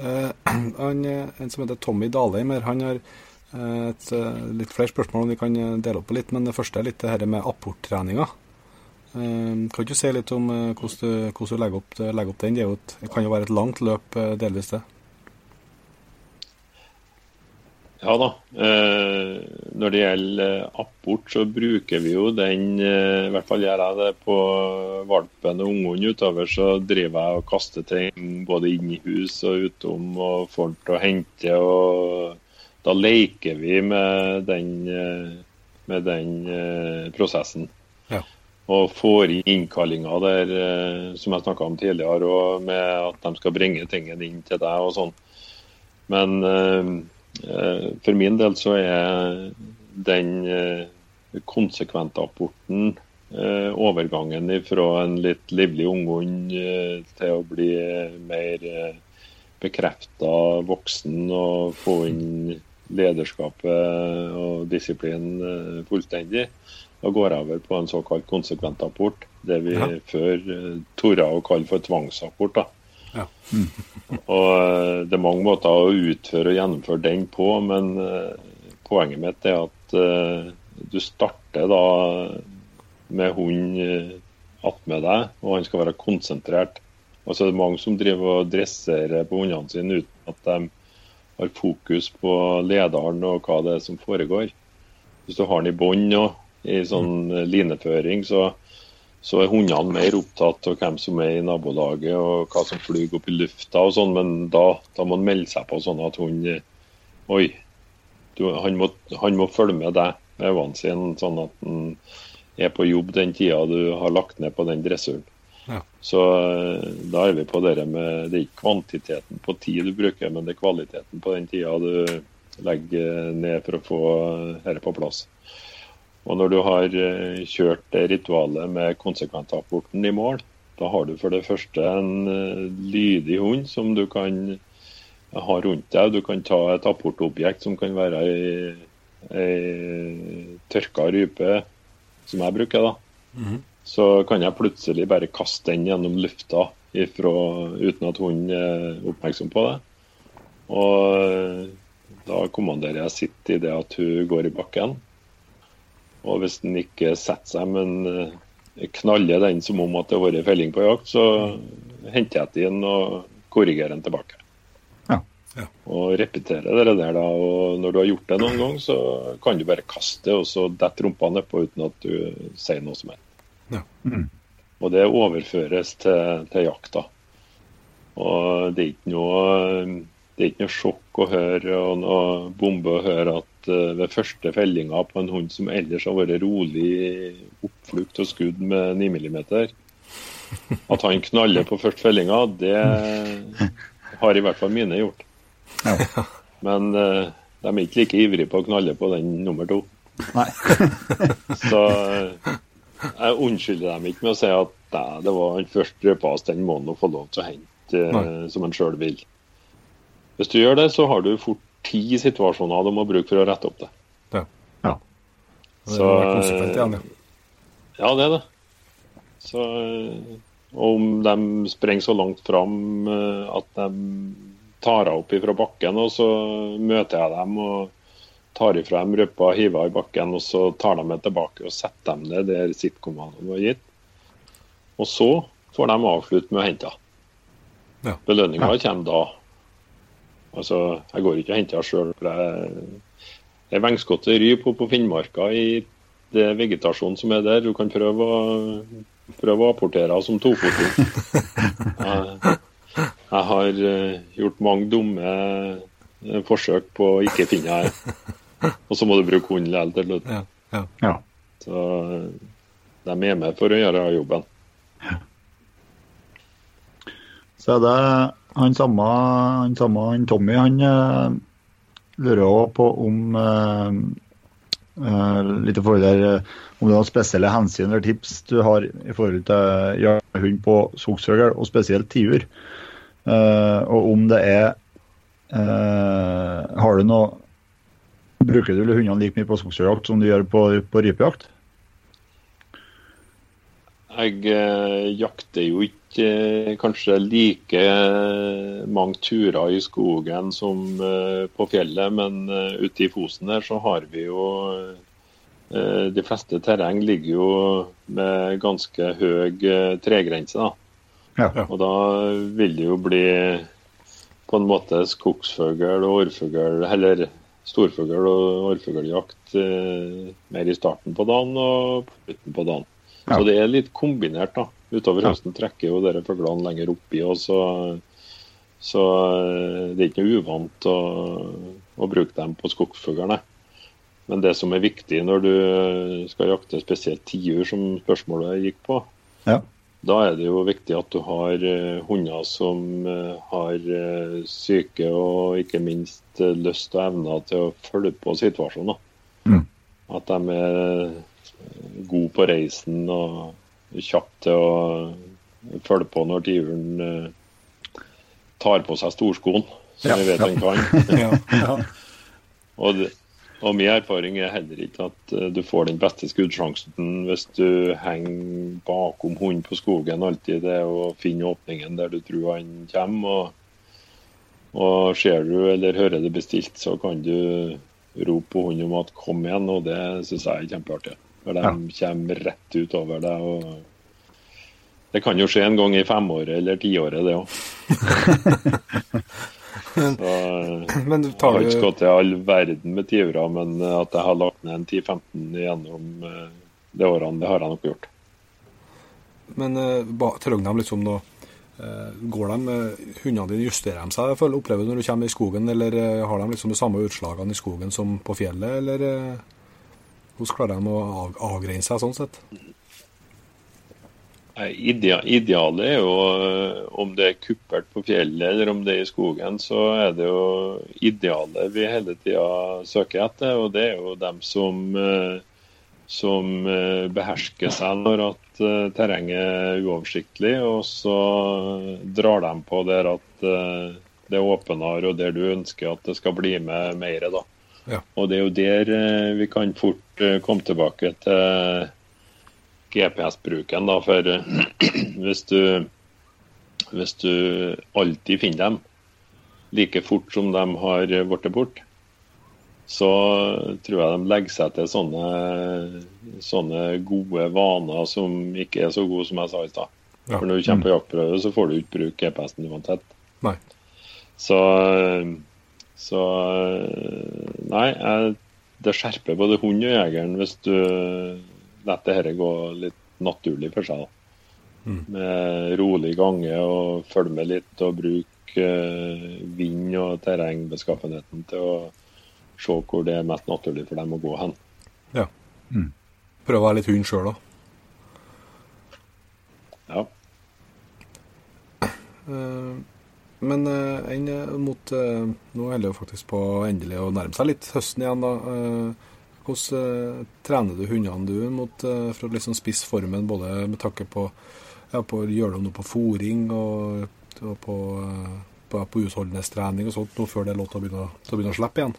Uh, han, en som heter Tommy Dalheim her, han har uh, et, litt flere spørsmål om vi kan dele opp på litt. Men det første er litt det her med apporttreninga. kan du si litt om hvordan du, hvordan, du, legger, opp, legger opp den? Det, et, det, kan jo være et langt løp, delvis det. Ja da. Eh, når det gjelder apport, så bruker vi jo den eh, I hvert fall gjør jeg det på valpen og ungene utover. Så driver jeg og kaster ting både inn i hus og utom og får til å hente. og Da leker vi med den, eh, med den eh, prosessen. Ja. Og får inn innkallinger der, eh, som jeg snakka om tidligere, og med at de skal bringe tingene inn til deg og sånn. Men eh, Eh, for min del så er den eh, konsekvente apporten eh, overgangen fra en litt livlig unghund til å bli mer bekrefta voksen og få inn lederskapet og disiplin fullstendig. Da går jeg over på en såkalt konsekvent apport, det vi ja. før torde å kalle for tvangsapport. Ja. Og eh, Det er mange måter å utføre og gjennomføre den på, men uh, poenget mitt er at uh, du starter da med hund attmed deg, og han skal være konsentrert. Og så er det mange som driver og dresserer på hundene sine uten at de har fokus på lederen og hva det er som foregår. Hvis du har den i bånd og i sånn lineføring, så så er hundene mer opptatt av hvem som er i nabolaget og hva som flyr opp i lufta og sånn, men da, da, må han melde seg på sånn at hun, Oi, du, han, må, han, må, følge med deg med øynene sine, sånn at han er på jobb den tida du har lagt ned på den dressuren. Ja. Så eh, da er vi på det med Det er ikke kvantiteten på tid du bruker, men det er kvaliteten på den tida du legger ned for å få dette på plass. Og når du har eh, kjørt det ritualet med konsekventapporten i mål, da har du for det første en eh, lydig hund som du kan ha rundt deg. Du kan ta et apportobjekt som kan være ei, ei tørka rype, som jeg bruker. da. Mm -hmm. Så kan jeg plutselig bare kaste den gjennom lufta ifra, uten at hunden er oppmerksom på det. Og eh, da kommanderer jeg sitt i det at hun går i bakken. Og hvis den ikke setter seg, men eh, knaller den som om at det har vært felling på jakt, så henter jeg den og korrigerer den tilbake. Ja. Ja. Og repeterer det der da. Og når du har gjort det noen gang, så kan du bare kaste, og så detter rumpa nedpå uten at du sier noe som helst. Ja. Mm. Og det overføres til, til jakta. Og det er ikke noe det er ikke noe sjokk å høre og noe bombe å høre at ved første fellinga på en hund som ellers har vært rolig oppflukt og skudd med 9 mm, at han knaller på første fellinga, det har i hvert fall mine gjort. Ja. Men uh, de er ikke like ivrige på å knalle på den nummer to. Nei. Så uh, jeg unnskylder dem ikke med å si at det var han første rødpass, den må han få lov til å hente som han sjøl vil. Hvis du gjør det, så har du fort ti situasjoner de må bruke for å rette opp det. Ja. ja. Det konsekvent igjen, ja. Ja, det er det. Så om de sprenger så langt fram eh, at de tar henne opp fra bakken, og så møter jeg dem og tar ifra dem røpa, hiver i bakken, og så tar de meg tilbake og setter dem ned der sittkommandoen var gitt. Og så får de avslutte med å hente henne. Ja. Belønninga kommer da. Altså, jeg går ikke og henter henne sjøl. Det er vengskottet på på Finnmarka i det vegetasjonen som er der. Du kan prøve å, prøve å apportere henne som tofoting. Jeg, jeg har eh, gjort mange dumme eh, forsøk på å ikke finne henne. Og så må du bruke hunden likevel til slutt. Ja, ja. Ja. Så eh, de er med for å gjøre jobben. Så det han samme, han samme han Tommy, han uh, lurer også på om uh, uh, litt forhold eh, om det er spesielle hensyn eller tips du har i forhold til jagthund på skogsfugl, og spesielt tiur. Og om det er Har du noe Bruker du hundene like mye på skogsfugljakt som du gjør på, på rypejakt? Jeg jakter jo ikke eh, kanskje like mange turer i skogen som eh, på fjellet, men eh, ute i Fosen der så har vi jo eh, De fleste terreng ligger jo med ganske høy tregrense. da. Ja. Ja. Og da vil det jo bli på en måte skogsfugl og orrfugl, eller storfugl og orrfugljakt eh, mer i starten på dagen og på slutten på dagen. Ja. Så det er litt kombinert. da. Utover Ja. høsten trekker jo dere fuglene lenger oppi, og så, så eh, det er ikke noe uvant å, å bruke dem på skogsfuglene. Men det som er viktig når du eh, skal jakte spesielt tiur, som spørsmålet gikk på, Ja. da er det jo viktig at du har eh, hunder som har syke og ikke minst lyst og evner til å følge på situasjonen. Mm. At de er gode på reisen og kjappe til å følge på når tiuren eh, tar på seg storskoen, som Ja, vi vet han kan. Ja, ja. Og, og min erfaring er heller ikke at eh, du får den beste skuddsjansen hvis du henger bakom hunden på skogen. Alltid det er å finne åpningen der du tror han kommer. Og, og ser du eller hører det bestilt, så kan du rope på hunden om at 'kom igjen', og det syns jeg er kjempeartig. For de Ja. kommer rett utover deg. og Det kan jo skje en gang i femåret eller tiåret, det òg. Men Jeg tar har ikke gått til all verden med tiurer, men eh, at jeg har lagt ned en 10-15 gjennom eh, de årene, det har jeg nok gjort. Men eh, trenger de liksom noe eh, Går de Hundene dine justerer de seg? Jeg føler, opplever du når du kommer i skogen, eller har de liksom de samme utslagene i skogen som på fjellet, eller hvordan klarer de å av, avgrense seg sånn sett? Idealet er jo eh, om det er kuppert på fjellet eller om det er i skogen, så er det jo idealet vi hele tida søker etter. Og det er jo dem som, eh, som eh, behersker seg når at terrenget er uoversiktlig, og så drar de på der at det er åpnere, og der du ønsker at det skal bli med mer. da. Ja. Og det er jo der vi kan fort komme tilbake til GPS-bruken, da, for eh, hvis du hvis du alltid finner dem like fort som de har blitt bort, så tror jeg de legger seg til sånne, sånne gode vaner som ikke er så gode som jeg sa i stad. Ja. For når du kommer på jaktprøve, så får du ikke bruke GPS-en uansett. Nei. Så, så Nei, jeg, det skjerper både hund og jegeren hvis du lar dette gå litt naturlig for seg. Mm. Med rolig gange og følge med litt og bruke eh, vind- og terrengbeskaffenheten til å se hvor det er mest naturlig for dem å gå hen. Ja. Prøve å være litt hund sjøl òg. Ja. Eh, Men eh, enn eh, mot eh, Nå holder det jo faktisk på endelig å nærme seg litt høsten igjen, da. Hvordan trener du hundene du mot, for å liksom spisse formen, både med tanke på, ja, på Gjør du noe på fòring og, og på, på, på utholdenhetstrening og sånt, nå før det er lov til å begynne, å begynne å slippe igjen?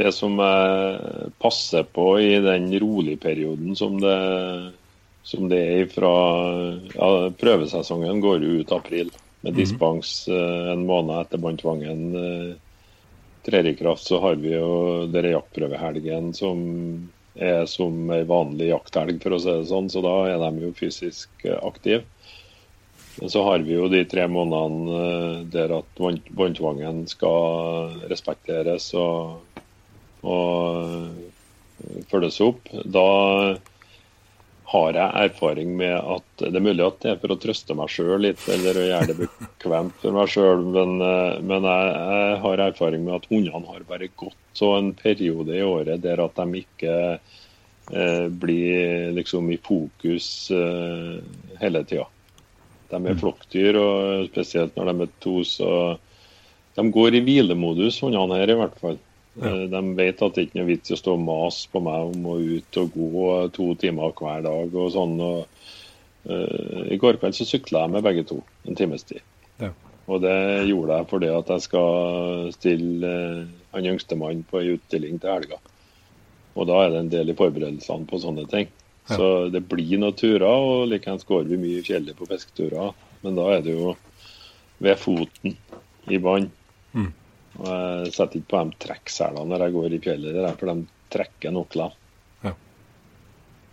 Det som jeg passer på i den rolige perioden som det, som det er fra ja, Prøvesesongen går jo ut april. Med dispens eh, en måned etter båndtvangen eh, trer i kraft, så har vi jo denne jaktprøvehelgen som er som ei vanlig jakthelg, for å si det sånn. Så da er de jo fysisk eh, aktive. Men så har vi jo de tre månedene eh, der at bånd- båndtvangen skal respekteres og, og eh, følges opp. Da har jeg erfaring med at Det er mulig at det er for å trøste meg sjøl litt, eller å gjøre det bekvemt for meg sjøl, men, eh, men jeg, jeg har erfaring med at hundene har bare gått så en periode i året der at de ikke eh, blir liksom i fokus eh, hele tida. De er flokkdyr, og spesielt når de er to, så De går i hvilemodus, hundene her i hvert fall. Eh, De vet at det ikke er noe vits i å stå og mase på meg om å ut og gå to timer hver dag og sånn. Og, uh, I går kveld så sykla jeg med begge to en times tid. Ja. Og det gjorde jeg fordi at jeg skal stille uh, han yngstemann på ei utstilling til helga. Og da er det en del i forberedelsene på sånne ting. Ja. Så det blir noen turer, og likeens går vi mye i fjellet på fisketurer. Men da er det jo ved foten i vann. Mm. Og jeg setter ikke på de trekkselene når jeg går i fjellet, der, for de trekker nokler. Ja.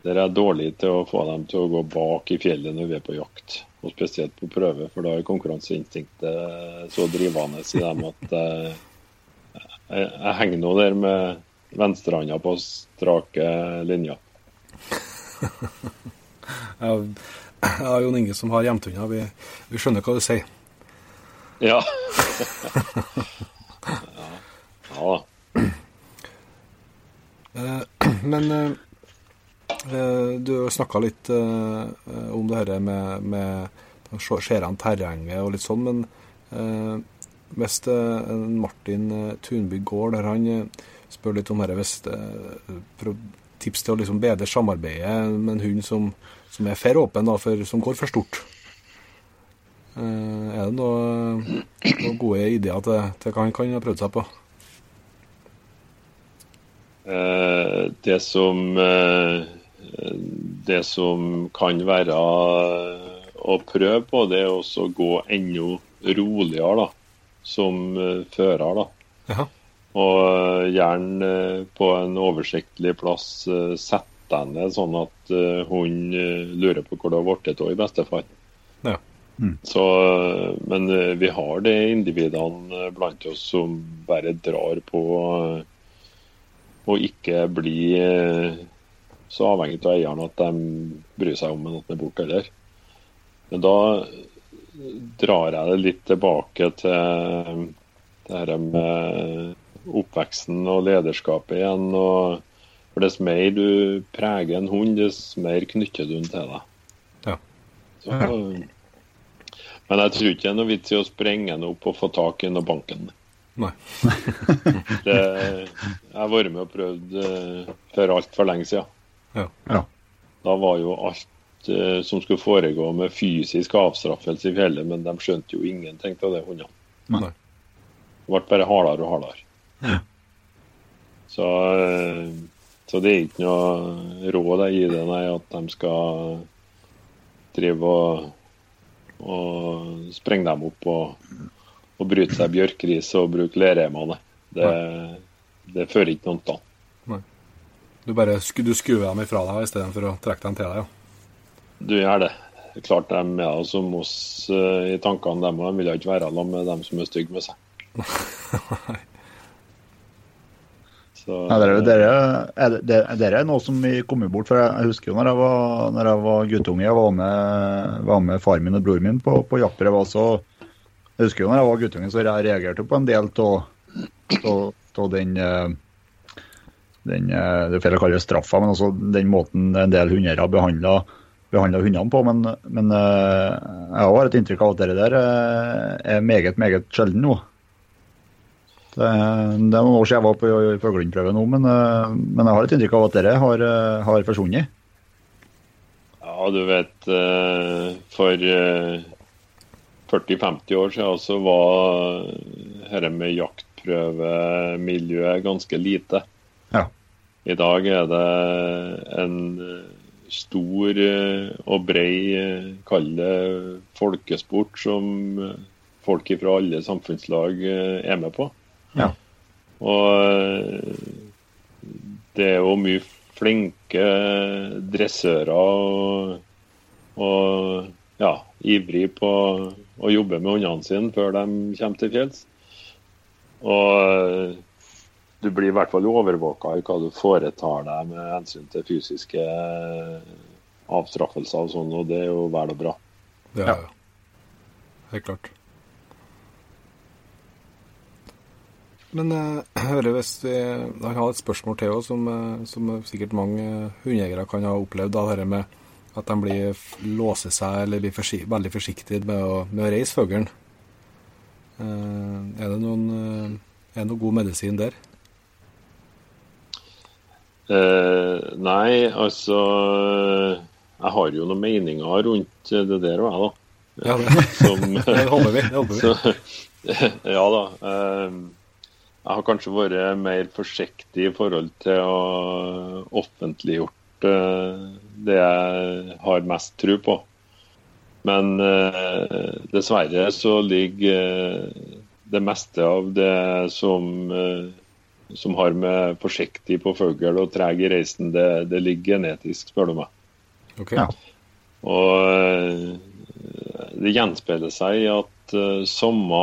Der er dårlig til å få dem til å gå bak i fjellet når vi er på jakt. Og spesielt på prøve, for da er konkurranseinstinktet så drivende i dem at jeg, jeg henger nå der med venstrehånda på strake linjer. Og Jon Inge som har hjemtunder, vi, vi skjønner hva du sier. Ja. ja. ja. Eh, Men eh, eh, du snakka litt om det her med, med skjærende terrenget og litt sånn, men hvis Martin Tunby går der han spør litt om dette, hvis tips til å liksom bedre samarbeidet med en hund som, som er for åpen, da, for, som går for stort. Er det noe, noen gode ideer til, til hva han kan ha prøvd seg på? Eh, det som eh, Det som kan være å prøve på, det er også å gå enda roligere da, som eh, fører. da. Aha. Og gjerne på en oversiktlig plass sette deg ned, sånn at hun lurer på hvor det har blitt av, i beste fall. Ja. Så, eh, men vi har de individene blant oss som bare drar på og ikke bli eh, så avhengig av eieren at de bryr seg om den er borte heller. Men da drar jeg det litt tilbake til det her med oppveksten og lederskapet igjen. og for Dess mer du preger en hund, dess mer knytter du den til deg. Ja. Så, men jeg tror ikke det er noe vits i å sprenge den opp og få tak i den og banke den. Nei. Det, jeg har vært med og prøvd uh, for altfor lenge siden. Ja. Ja. Da var jo alt uh, som skulle foregå med fysisk avstraffelse i fjellet, men de skjønte jo ingenting av det, hundene. Nei. Det ble bare hardere og hardere. Så, uh, så det er ikke noe råd jeg gir det, nei, at de skal drive og, og sprenge dem opp og, og bryte seg bjørkris og bruke leremene. Det, det fører ikke noe til. Du bare du skuer dem ifra deg istedenfor å trekke dem til deg. Ja. Du gjør det. Det Klart de er ja, som oss eh, i tankene, dem, og de vil ikke være sammen med dem som er stygge med seg. Så, Ja, dere, dere, er, det- det- dere er noe som vi kommer bort for Jeg husker jo når jeg var, når jeg var guttunge, jeg var med, var med far min og bror min på, på var også. Jeg husker jo når jeg var guttunge, så jeg reagerte på en del av den eh, den, eh, Det er feil å kalle det straffa, men også den måten en del hundeeiere behandla hundene på. Men, men eh, jeg har et inntrykk av at det der er meget, meget sjelden nå. Det, det er noen år siden jeg var på fuglehundprøve nå, men, men jeg har et inntrykk av at dere har, har forsvunnet. Ja, du vet For 40-50 år siden så var dette med jaktprøvemiljøet ganske lite. Ja. I dag er det en stor og brei, kall det folkesport, som folk fra alle samfunnslag er med på. Ja. Og det er jo mye flinke dressører og, og ja, ivrig på å jobbe med hundene sine før de kommer til fjells. Og du blir i hvert fall overvåka i hva du foretar deg med hensyn til fysiske avstraffelser og sånn, og det er jo vel og bra. Ja, ja. Helt klart. Men eh, jeg hører hvis vi Jeg har et spørsmål til også, som, eh, som sikkert mange hundeeiere kan ha opplevd. da, det med At de blir låser seg eller blir forsi veldig forsiktige med å, med å reise fuglen. Eh, er, det noen, er det noe god medisin der? Eh, nei, altså Jeg har jo noen meninger rundt det der òg, jeg, da. Ja, det, Som, det håper vi. Det håper vi. så, ja da. Eh, jeg har kanskje vært mer forsiktig i forhold til å offentliggjort eh, det jeg har mest tro på. Men eh, dessverre så ligger eh, det meste av det som, eh, som har med forsiktig på fugl og treg i reisen, det, det ligger genetisk, spør du meg. Okay. Ja. Og eh, det gjenspeiler seg i at eh, samme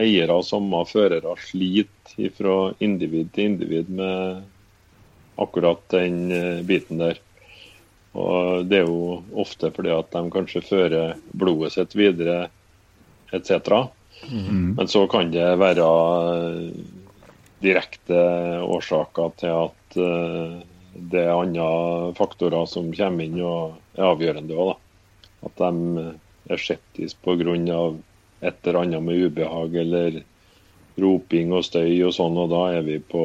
eiere og samme førere sliter fra individ til individ med akkurat den eh, biten der. Og Det er jo ofte fordi at de kanskje fører blodet sitt videre etc. Men så kan det være eh, direkte årsaker til at eh, det er andre faktorer som kommer inn og er avgjørende òg. At de er skeptiske pga. et eller annet med ubehag eller roping og støy og sånn, og da er vi på,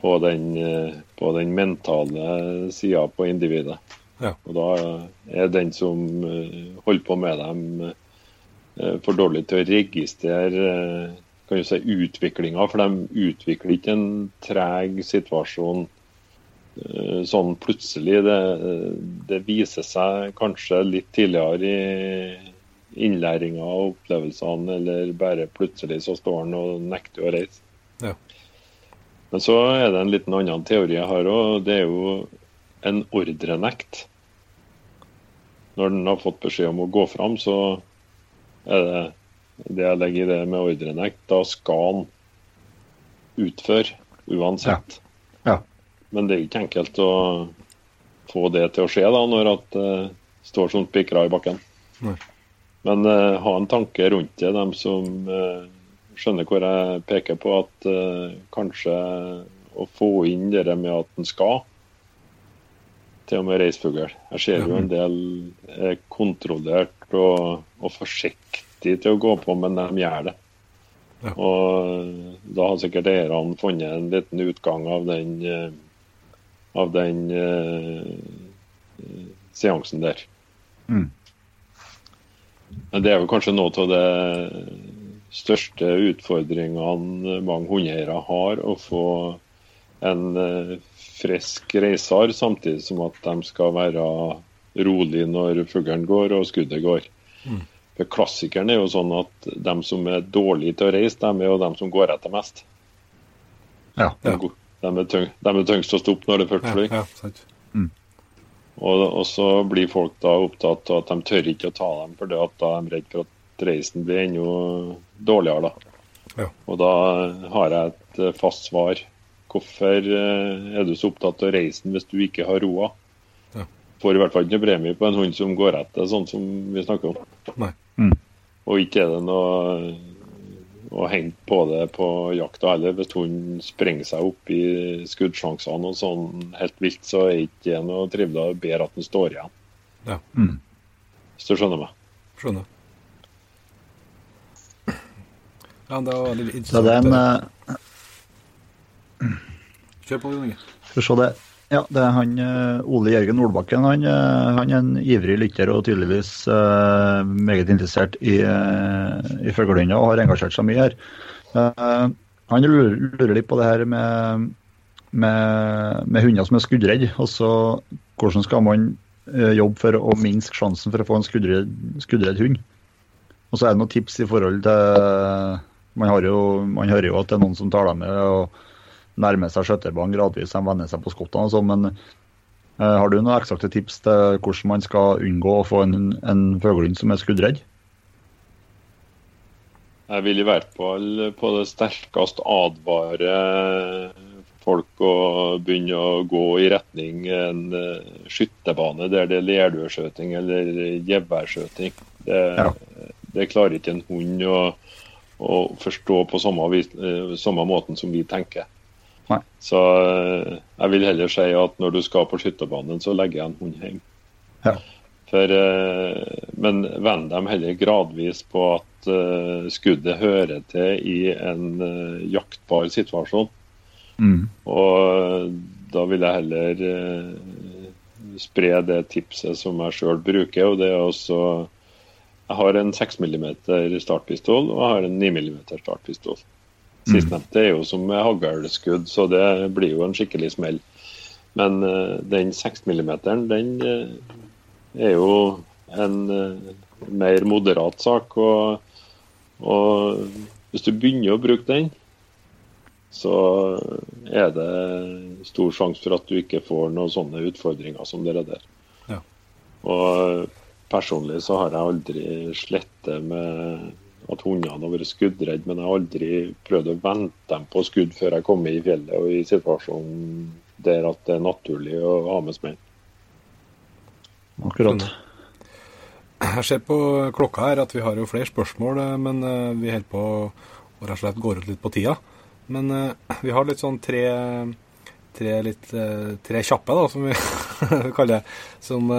på, den, eh, på den mentale sida på individet. Ja. Og da er den som eh, holder på med dem, eh, for dårlig til å registrere eh, kan du si, utviklinga, for de utvikler ikke en treg situasjon sånn plutselig. Det, det viser seg kanskje litt tidligere i innlæringa og opplevelsene, eller bare plutselig så står han og nekter å reise. Ja. Men så er det en liten annen teori jeg har òg. Det er jo en ordrenekt. Når den har fått beskjed om å gå fram, så er det det jeg legger i det med ordrenekt. Da skal han utføre uansett. Ja. Men det er ikke enkelt å få det til å skje da, når at det står som spikra i bakken. Nei. Men uh, ha en tanke rundt det, dem som eh, skjønner hvor jeg peker på at uh, kanskje å få inn det med at en skal til og med reisfugl. Jeg ser jo en del er kontrollert og, og forsiktig til å gå på, men de gjør det. Ja. Og da har sikkert eierne funnet en liten utgang av den, eh, av den uh, seansen der. Mm. Men det er jo kanskje noe av det største utfordringene mange hundeeiere har, å få en eh, frisk reiser samtidig som at de skal være rolig når fuglen går og skuddet går. For Klassikeren er jo sånn at de som er dårlige til å reise, de er jo de som går etter mest. Ja. Ja. de, er, tyng, de er tyngst å stoppe når det først Ja, flyr. ja, mm. Og, og så blir folk da opptatt av at de tør ikke å ta dem, for da er de redd for at reisen blir enda dårligere. da. Ja. Og da har jeg et eh, fast svar. Hvorfor eh, er du så opptatt av reisen hvis du ikke har roa? Ja. Får i hvert fall ikke noe premie på en hund som går etter, sånn som vi snakker om. Nei. Og ikke er det noe å hente på det på jakta heller. Hvis hunden sprenger seg opp i skuddsjansene og sånn helt vilt, så er ikke det noe trivelig. Bedre at den står igjen. Ja. Mm. Hvis du skjønner meg. Skjønner. Ja, det var veldig interessant. det er en eh, Kjør på, Jon Inge. Skal vi se det. Ja, det er han eh, Ole Jørgen Nordbakken. Han, eh, han er en ivrig lytter og tydeligvis uh, meget interessert i, uh, i fuglehunder og har engasjert seg mye her. Uh, han lurer, lurer litt på det her med, med, med hunder som er skuddredde. Altså, hvordan skal man jobbe for å minske sjansen for å få en skuddredd, skuddredd hund? Og så er det noen tips i forhold til Man, har jo, man hører jo at det er noen som tar dem med og nærmer seg skjøterbanen gradvis, de venner seg på skottene sånn. Men eh, har du noen eksakte tips til hvordan man skal unngå å få en, en fuglehund som er skuddredd? Jeg vil i hvert fall på det sterkeste advare folk å begynne å gå i retning en uh, skyttebane der det er lerdøskjøting eller geværskjøting. Det, Ja. det klarer ikke en hund å, å forstå på samme, vis, eh, samme måten som vi tenker. Nei. Så eh, jeg vil heller si at når du skal på skytterbanen, så legger jeg en hund hjem. Ja. For, eh, men venn dem heller gradvis på at skuddet hører til i en jaktbar situasjon. Mm. Og da vil jeg heller spre det tipset som jeg sjøl bruker. og det er også Jeg har en 6 mm startpistol og jeg har en 9 mm startpistol. Sistnevnte er jo som haglskudd, så det blir jo en skikkelig smell. Men uh, den 6 mm den uh, er jo en uh, mer moderat sak. Og, og hvis du begynner å bruke den, så er det stor sjanse for at du ikke får noen sånne utfordringer som dere der. Ja. Og personlig så har jeg aldri slettet med at hundene har vært skuddredde, men jeg har aldri prøvd å vente dem på skudd før jeg kommer i fjellet og i situasjonen der at det er naturlig å ha med smell. Akkurat. Jeg ser på klokka her at vi har jo flere spørsmål, eh, men eh, vi holder på å rett og slett går ut litt på tida. Men eh, vi har litt sånn tre, tre, litt, tre kjappe, da, som vi kaller det. Som,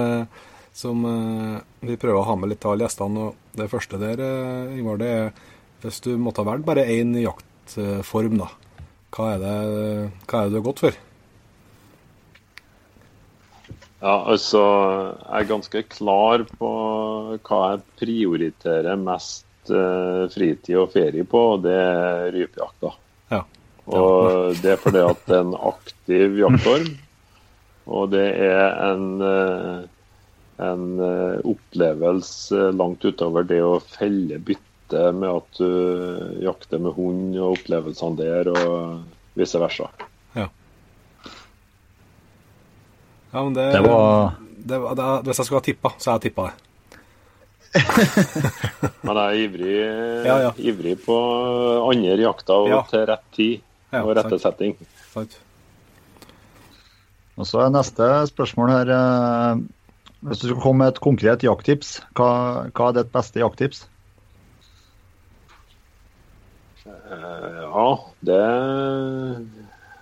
som eh, vi prøver å ha med litt av gjestene. Og det første der, eh, Ingvar, det er hvis du måtte ha valgt bare én jaktform, da. Hva er, det, hva er det du har gått for? Ja, altså Jeg er ganske klar på hva jeg prioriterer mest eh, fritid og ferie på, og det er rypejakta. Ja. Og det er fordi at det er en aktiv jaktform. Og det er en, eh, en eh, opplevelse langt utover det å felle bytte med at du jakter med hund og opplevelsene der, og vice versa. Ja, ja men det, Det var det, var- det, Hvis jeg skulle ha tippa, så har jeg tippa det. Men jeg er ivrig, Ja, ja. ivrig på andre jakter og Ja. til rett tid Ja, og rette setting. Sant? Og så er neste spørsmål her eh, Hvis du skulle komme med et konkret jakttips, hva, hva er ditt beste jakttips? Eh, Ja, det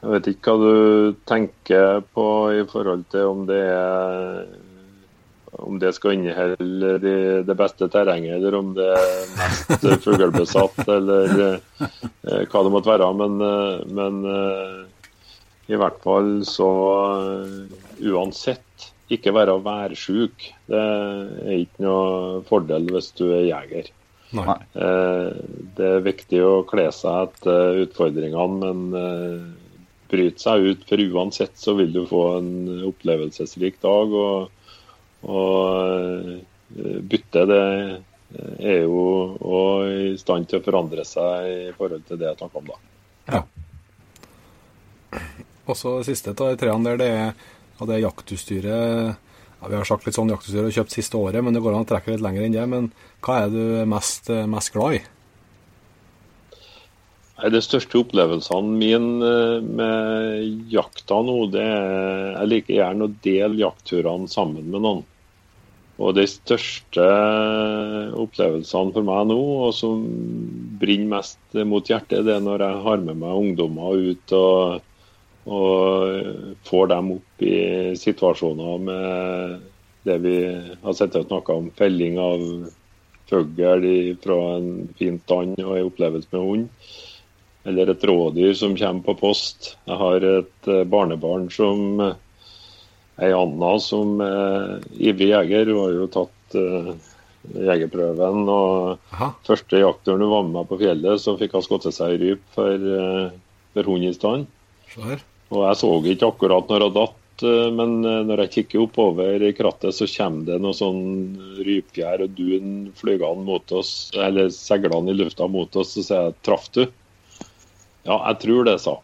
Jeg vet ikke hva du tenker på i forhold til om det er om det skal inneholde det, beste terrenget, eller om det er mest fuglebesatt, eller eh, hva det måtte være. Men, eh, men i hvert fall så uansett ikke være værsjuk. Det er ikke noe fordel hvis du er jeger. Nei. Eh, Det er viktig å kle seg etter utfordringene, men eh, bryte seg ut. For uansett så vil du få en opplevelsesrik dag. Og, og eh, bytte det er jo også i stand til å forandre seg i forhold til det jeg snakka om da. Og så det siste av de treene der, det er, ja, det jaktutstyret ja, Vi har sagt litt sånn jaktutstyr og kjøpt siste året, men det går an å trekke litt lenger enn det. Men hva er du mest, mest glad i? Nei, De største opplevelsene mine eh, med jakta nå, det er Jeg liker gjerne å dele jaktturene sammen med noen. Og de største opplevelsene for meg nå, og som brenner mest mot hjertet, det er når jeg har med meg ungdommer ut og, og får dem opp i situasjoner med det vi har sett og snakka om, felling av fugl fra en fin tann og en opplevelse med hund eller et rådyr som kommer på post. Jeg har et eh, barnebarn som eh, ei Anna som er ivrig jeger. Hun har jo tatt eh, jegerprøven. og Aha. Første jaktturen hun var med meg på fjellet, så fikk hun skutt seg i ryp for, eh, for hund i stand. Og jeg så ikke akkurat når jeg datt, eh, men eh, når jeg kikker oppover i krattet, så kommer det noe sånn rypfjær og dun flygende mot oss, eller seglende i lufta mot oss, så sier jeg 'traff du'? Ja, jeg tror det, sa.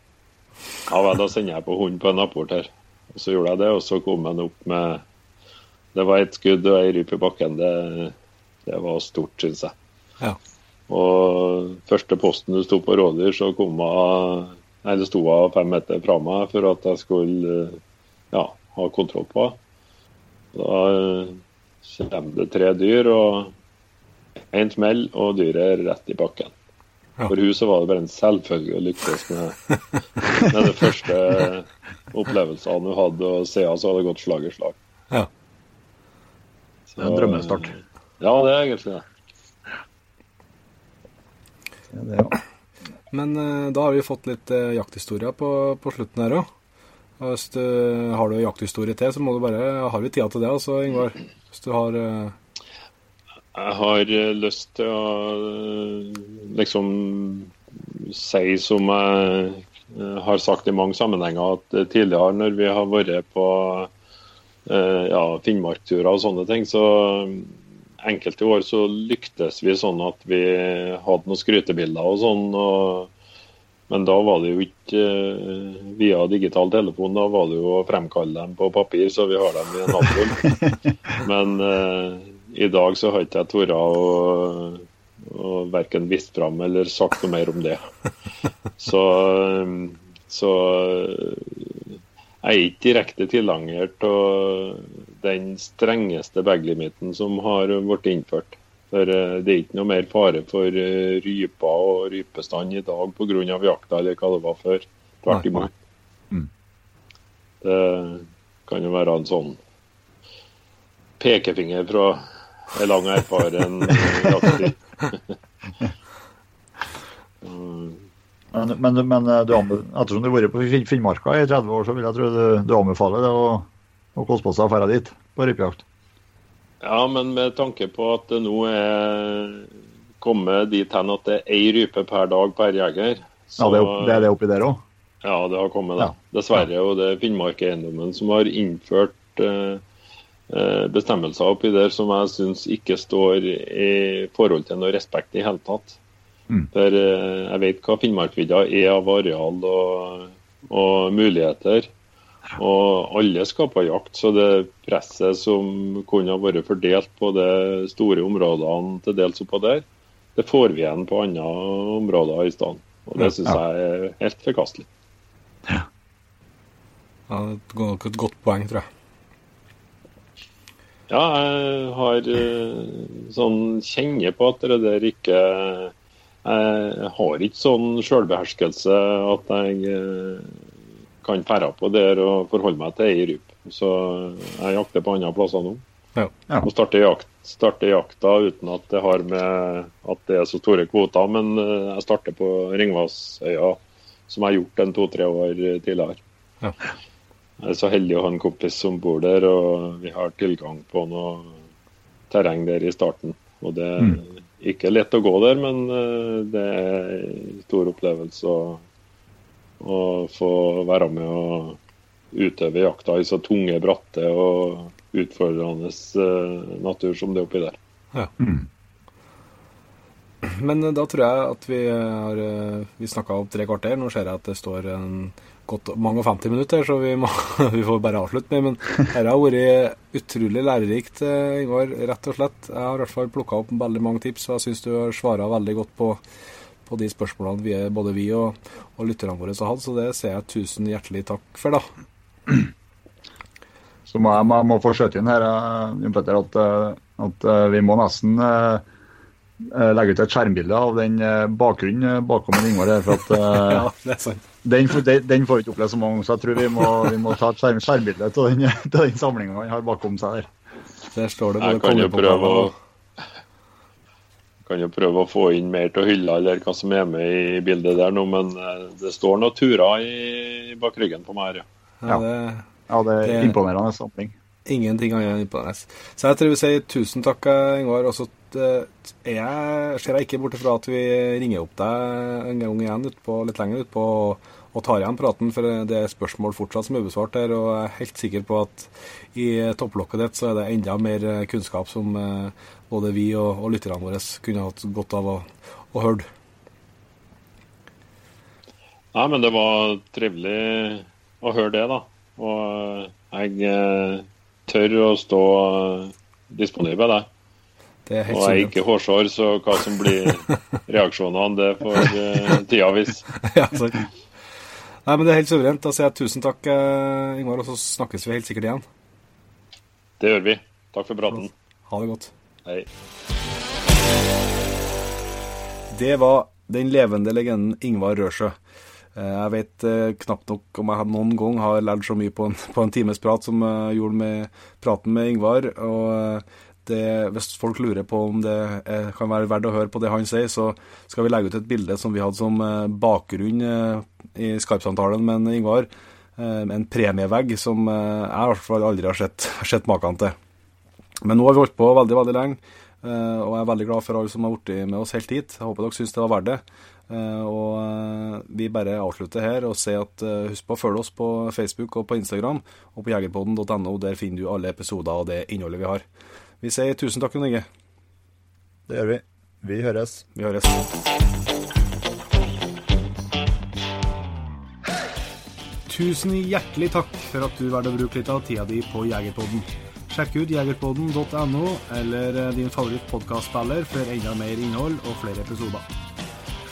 Ja vel, da sender jeg på hunden på en apport her. Og så gjorde jeg det, og så kom han opp med Det var ett skudd og ei rype i bakken. Det, det var stort, syns jeg. Ja. Og første posten du sto på rådyr, så kom hun Det sto hun fem meter fra meg for at jeg skulle ja, ha kontroll på henne. Da kommer det tre dyr, og én smell, og dyret er rett i bakken. Ja. For hun så var det bare en selvfølge å lykkes med, med de første opplevelsene hun hadde, og siden så hadde det gått slag i slag. Ja. Det er en drømmestart. Ja, det er egentlig det. Ja, det, ja. Men eh, da har vi fått litt eh, jakthistorier på, på slutten her òg. Hvis du har du jakthistorie til, så må du bare Har vi tida til det, altså, Ingvar? Hvis du har eh, Jeg har eh, lyst til å eh, liksom si som jeg eh, har sagt i mange sammenhenger, at eh, tidligere når vi har vært på eh, ja, Finnmarkturer og sånne ting, så enkelte år så lyktes vi sånn at vi hadde noen skrytebilder og sånn. og men da var det jo ikke eh, via digital telefon, da var det jo å fremkalle dem på papir, så vi har dem i en album. Men eh, i dag så har ikke jeg tort å, å verken vist fram eller sagt noe mer om det. Så, eh, så jeg er ikke direkte tilhenger av den strengeste bag-limiten som har blitt innført. For eh, det er ikke noe mer fare for eh, ryper og rypestand i dag pga. jakta eller hva det var før. Tvert imot. Mm. Det kan jo være en sånn pekefinger fra en lang erfaren jakter. Mm, Men, men, men eh, du, ettersom du har vært på Finnmarka i 30 år, så vil jeg tro du, du anbefaler det å, å koste på seg å dra dit på rypejakt. Ja, men med tanke på at det nå er kommet dit hen at det er ei rype per dag per jeger Ja, det er, det er det oppi der òg? Ja, det har kommet, det. Ja. Dessverre. Og det er Finnmark-eiendommen som har innført eh, eh, bestemmelser oppi der som jeg syns ikke står i forhold til noe respekt i hele tatt. Mm. For eh, jeg vet hva Finnmarksvidda er av areal og, og muligheter. Og alle skal på jakt, så det presset som kunne ha vært fordelt på de store områdene til dels oppå der, det får vi igjen på andre områder i stedet. Og det syns jeg er helt forkastelig. ja, Det er nok et godt poeng, tror jeg. Ja, jeg har eh, sånn kjenner på at det der ikke Jeg har ikke sånn sjølbeherskelse at jeg eh, kan ferde på der og forholde meg til ei rype. Så jeg jakter på andre plasser nå. Ja. Ja. Og starter, jakt, starter jakta uten at det har med at det er så store kvoter. Men eh, jeg starter på Ringvassøya, som jeg har gjort en to-tre år tidligere. Ja. Jeg er så heldig å ha en kompis som bor der, og vi har tilgang på noe terreng der i starten. Og det Mm. Ikke lett å gå der, men eh, det er en stor opplevelse å, å få være med og utøve jakta i så tunge, bratte og utfordrende eh, natur som det er oppi der. Mm. Men eh, da tror jeg at vi har Vi snakka om tre kvarter. Nå ser jeg at det står en godt mange og 50 minutter, så vi, må, vi får bare avslutte med. Men dette har vært utrolig lærerikt, eh, Ingvar. Rett og slett. Jeg har i hvert fall plukka opp veldig mange tips, og jeg syns du har svara veldig godt på, på de spørsmålene vi, både vi og, og lytterne våre har hatt. Så det sier jeg tusen hjertelig takk for, da. Så må jeg må, må få skjøte inn her, eh, Petter, at, eh, at vi må nesten legge ut et skjermbilde av den bakgrunnen bakom Ingvar her. For at Ja, det er sant. Den, får- den, den får vi ikke oppleve så mange, ganger, så jeg tror vi må, vi må ta et skjerm, skjermbilde av den, til den samlinga han har bakom seg der. Der står det Jeg både kan jo prøve å kongepokaler og kan jo prøve å få inn mer til hylla eller hva som er med i bildet der nå, men eh, det står noen turer i bak ryggen på meg her, ja. ja, det, Ja, det er Det- imponerende samling. Ingenting annet enn imponerende. Så jeg tror vi sier tusen takk, eh, Ingvar. Og så eh, jeg, ser jeg ikke bort fra at vi ringer opp deg en gang igjen utpå, litt lenger utpå og, og tar igjen praten, for det er spørsmål fortsatt som er ubesvart der. Og jeg er helt sikker på at i topplokket ditt så er det enda mer eh, kunnskap som eh, både vi og, og lytterne våre kunne hatt godt av å, å høre. Nei, men det var trivelig å høre det, da. Og jeg tør å stå disponibel, jeg. Det er jeg er suverent. ikke hårsår, så hva som blir reaksjonene, det får eh, tida vise. ja. Nei, men det er helt suverent. Da sier jeg tusen takk, eh, Ingvar, og så snakkes vi helt sikkert igjen. Det gjør vi. Takk for praten. Ha det godt. Hei. Det var den levende legenden Ingvar Rørsjø. Eh, Jeg vet knapt nok om jeg noen gang har lært så mye på en, på en times prat som jeg gjorde med praten med Ingvar. Og det, hvis folk lurer på om det er, kan være verdt å høre på det han sier, så skal vi legge ut et bilde som vi hadde som eh, bakgrunn eh, i Skype-samtalen med Ingvar. Eh, En premievegg som eh, jeg i hvert fall aldri har sett, sett maken til. Men nå har vi holdt på veldig, veldig lenge, eh, og jeg er veldig glad for alle som har blitt med oss helt hit. Jeg håper dere syns det var verdt det. Eh, Og eh, vi bare avslutter her og sier at eh, husk på å følge oss på Facebook og på Instagram, og på jegerpodden.no. Der finner du alle episoder og det innholdet vi har. Vi sier tusen takk, Jon Inge. Det gjør vi. Vi høres. Vi høres. Tusen hjertelig takk for at du valgte å bruke litt av tida di på Jegerpodden. Sjekk ut jegerpodden.no eller din favoritt favorittpodkastspiller for enda mer innhold og flere episoder.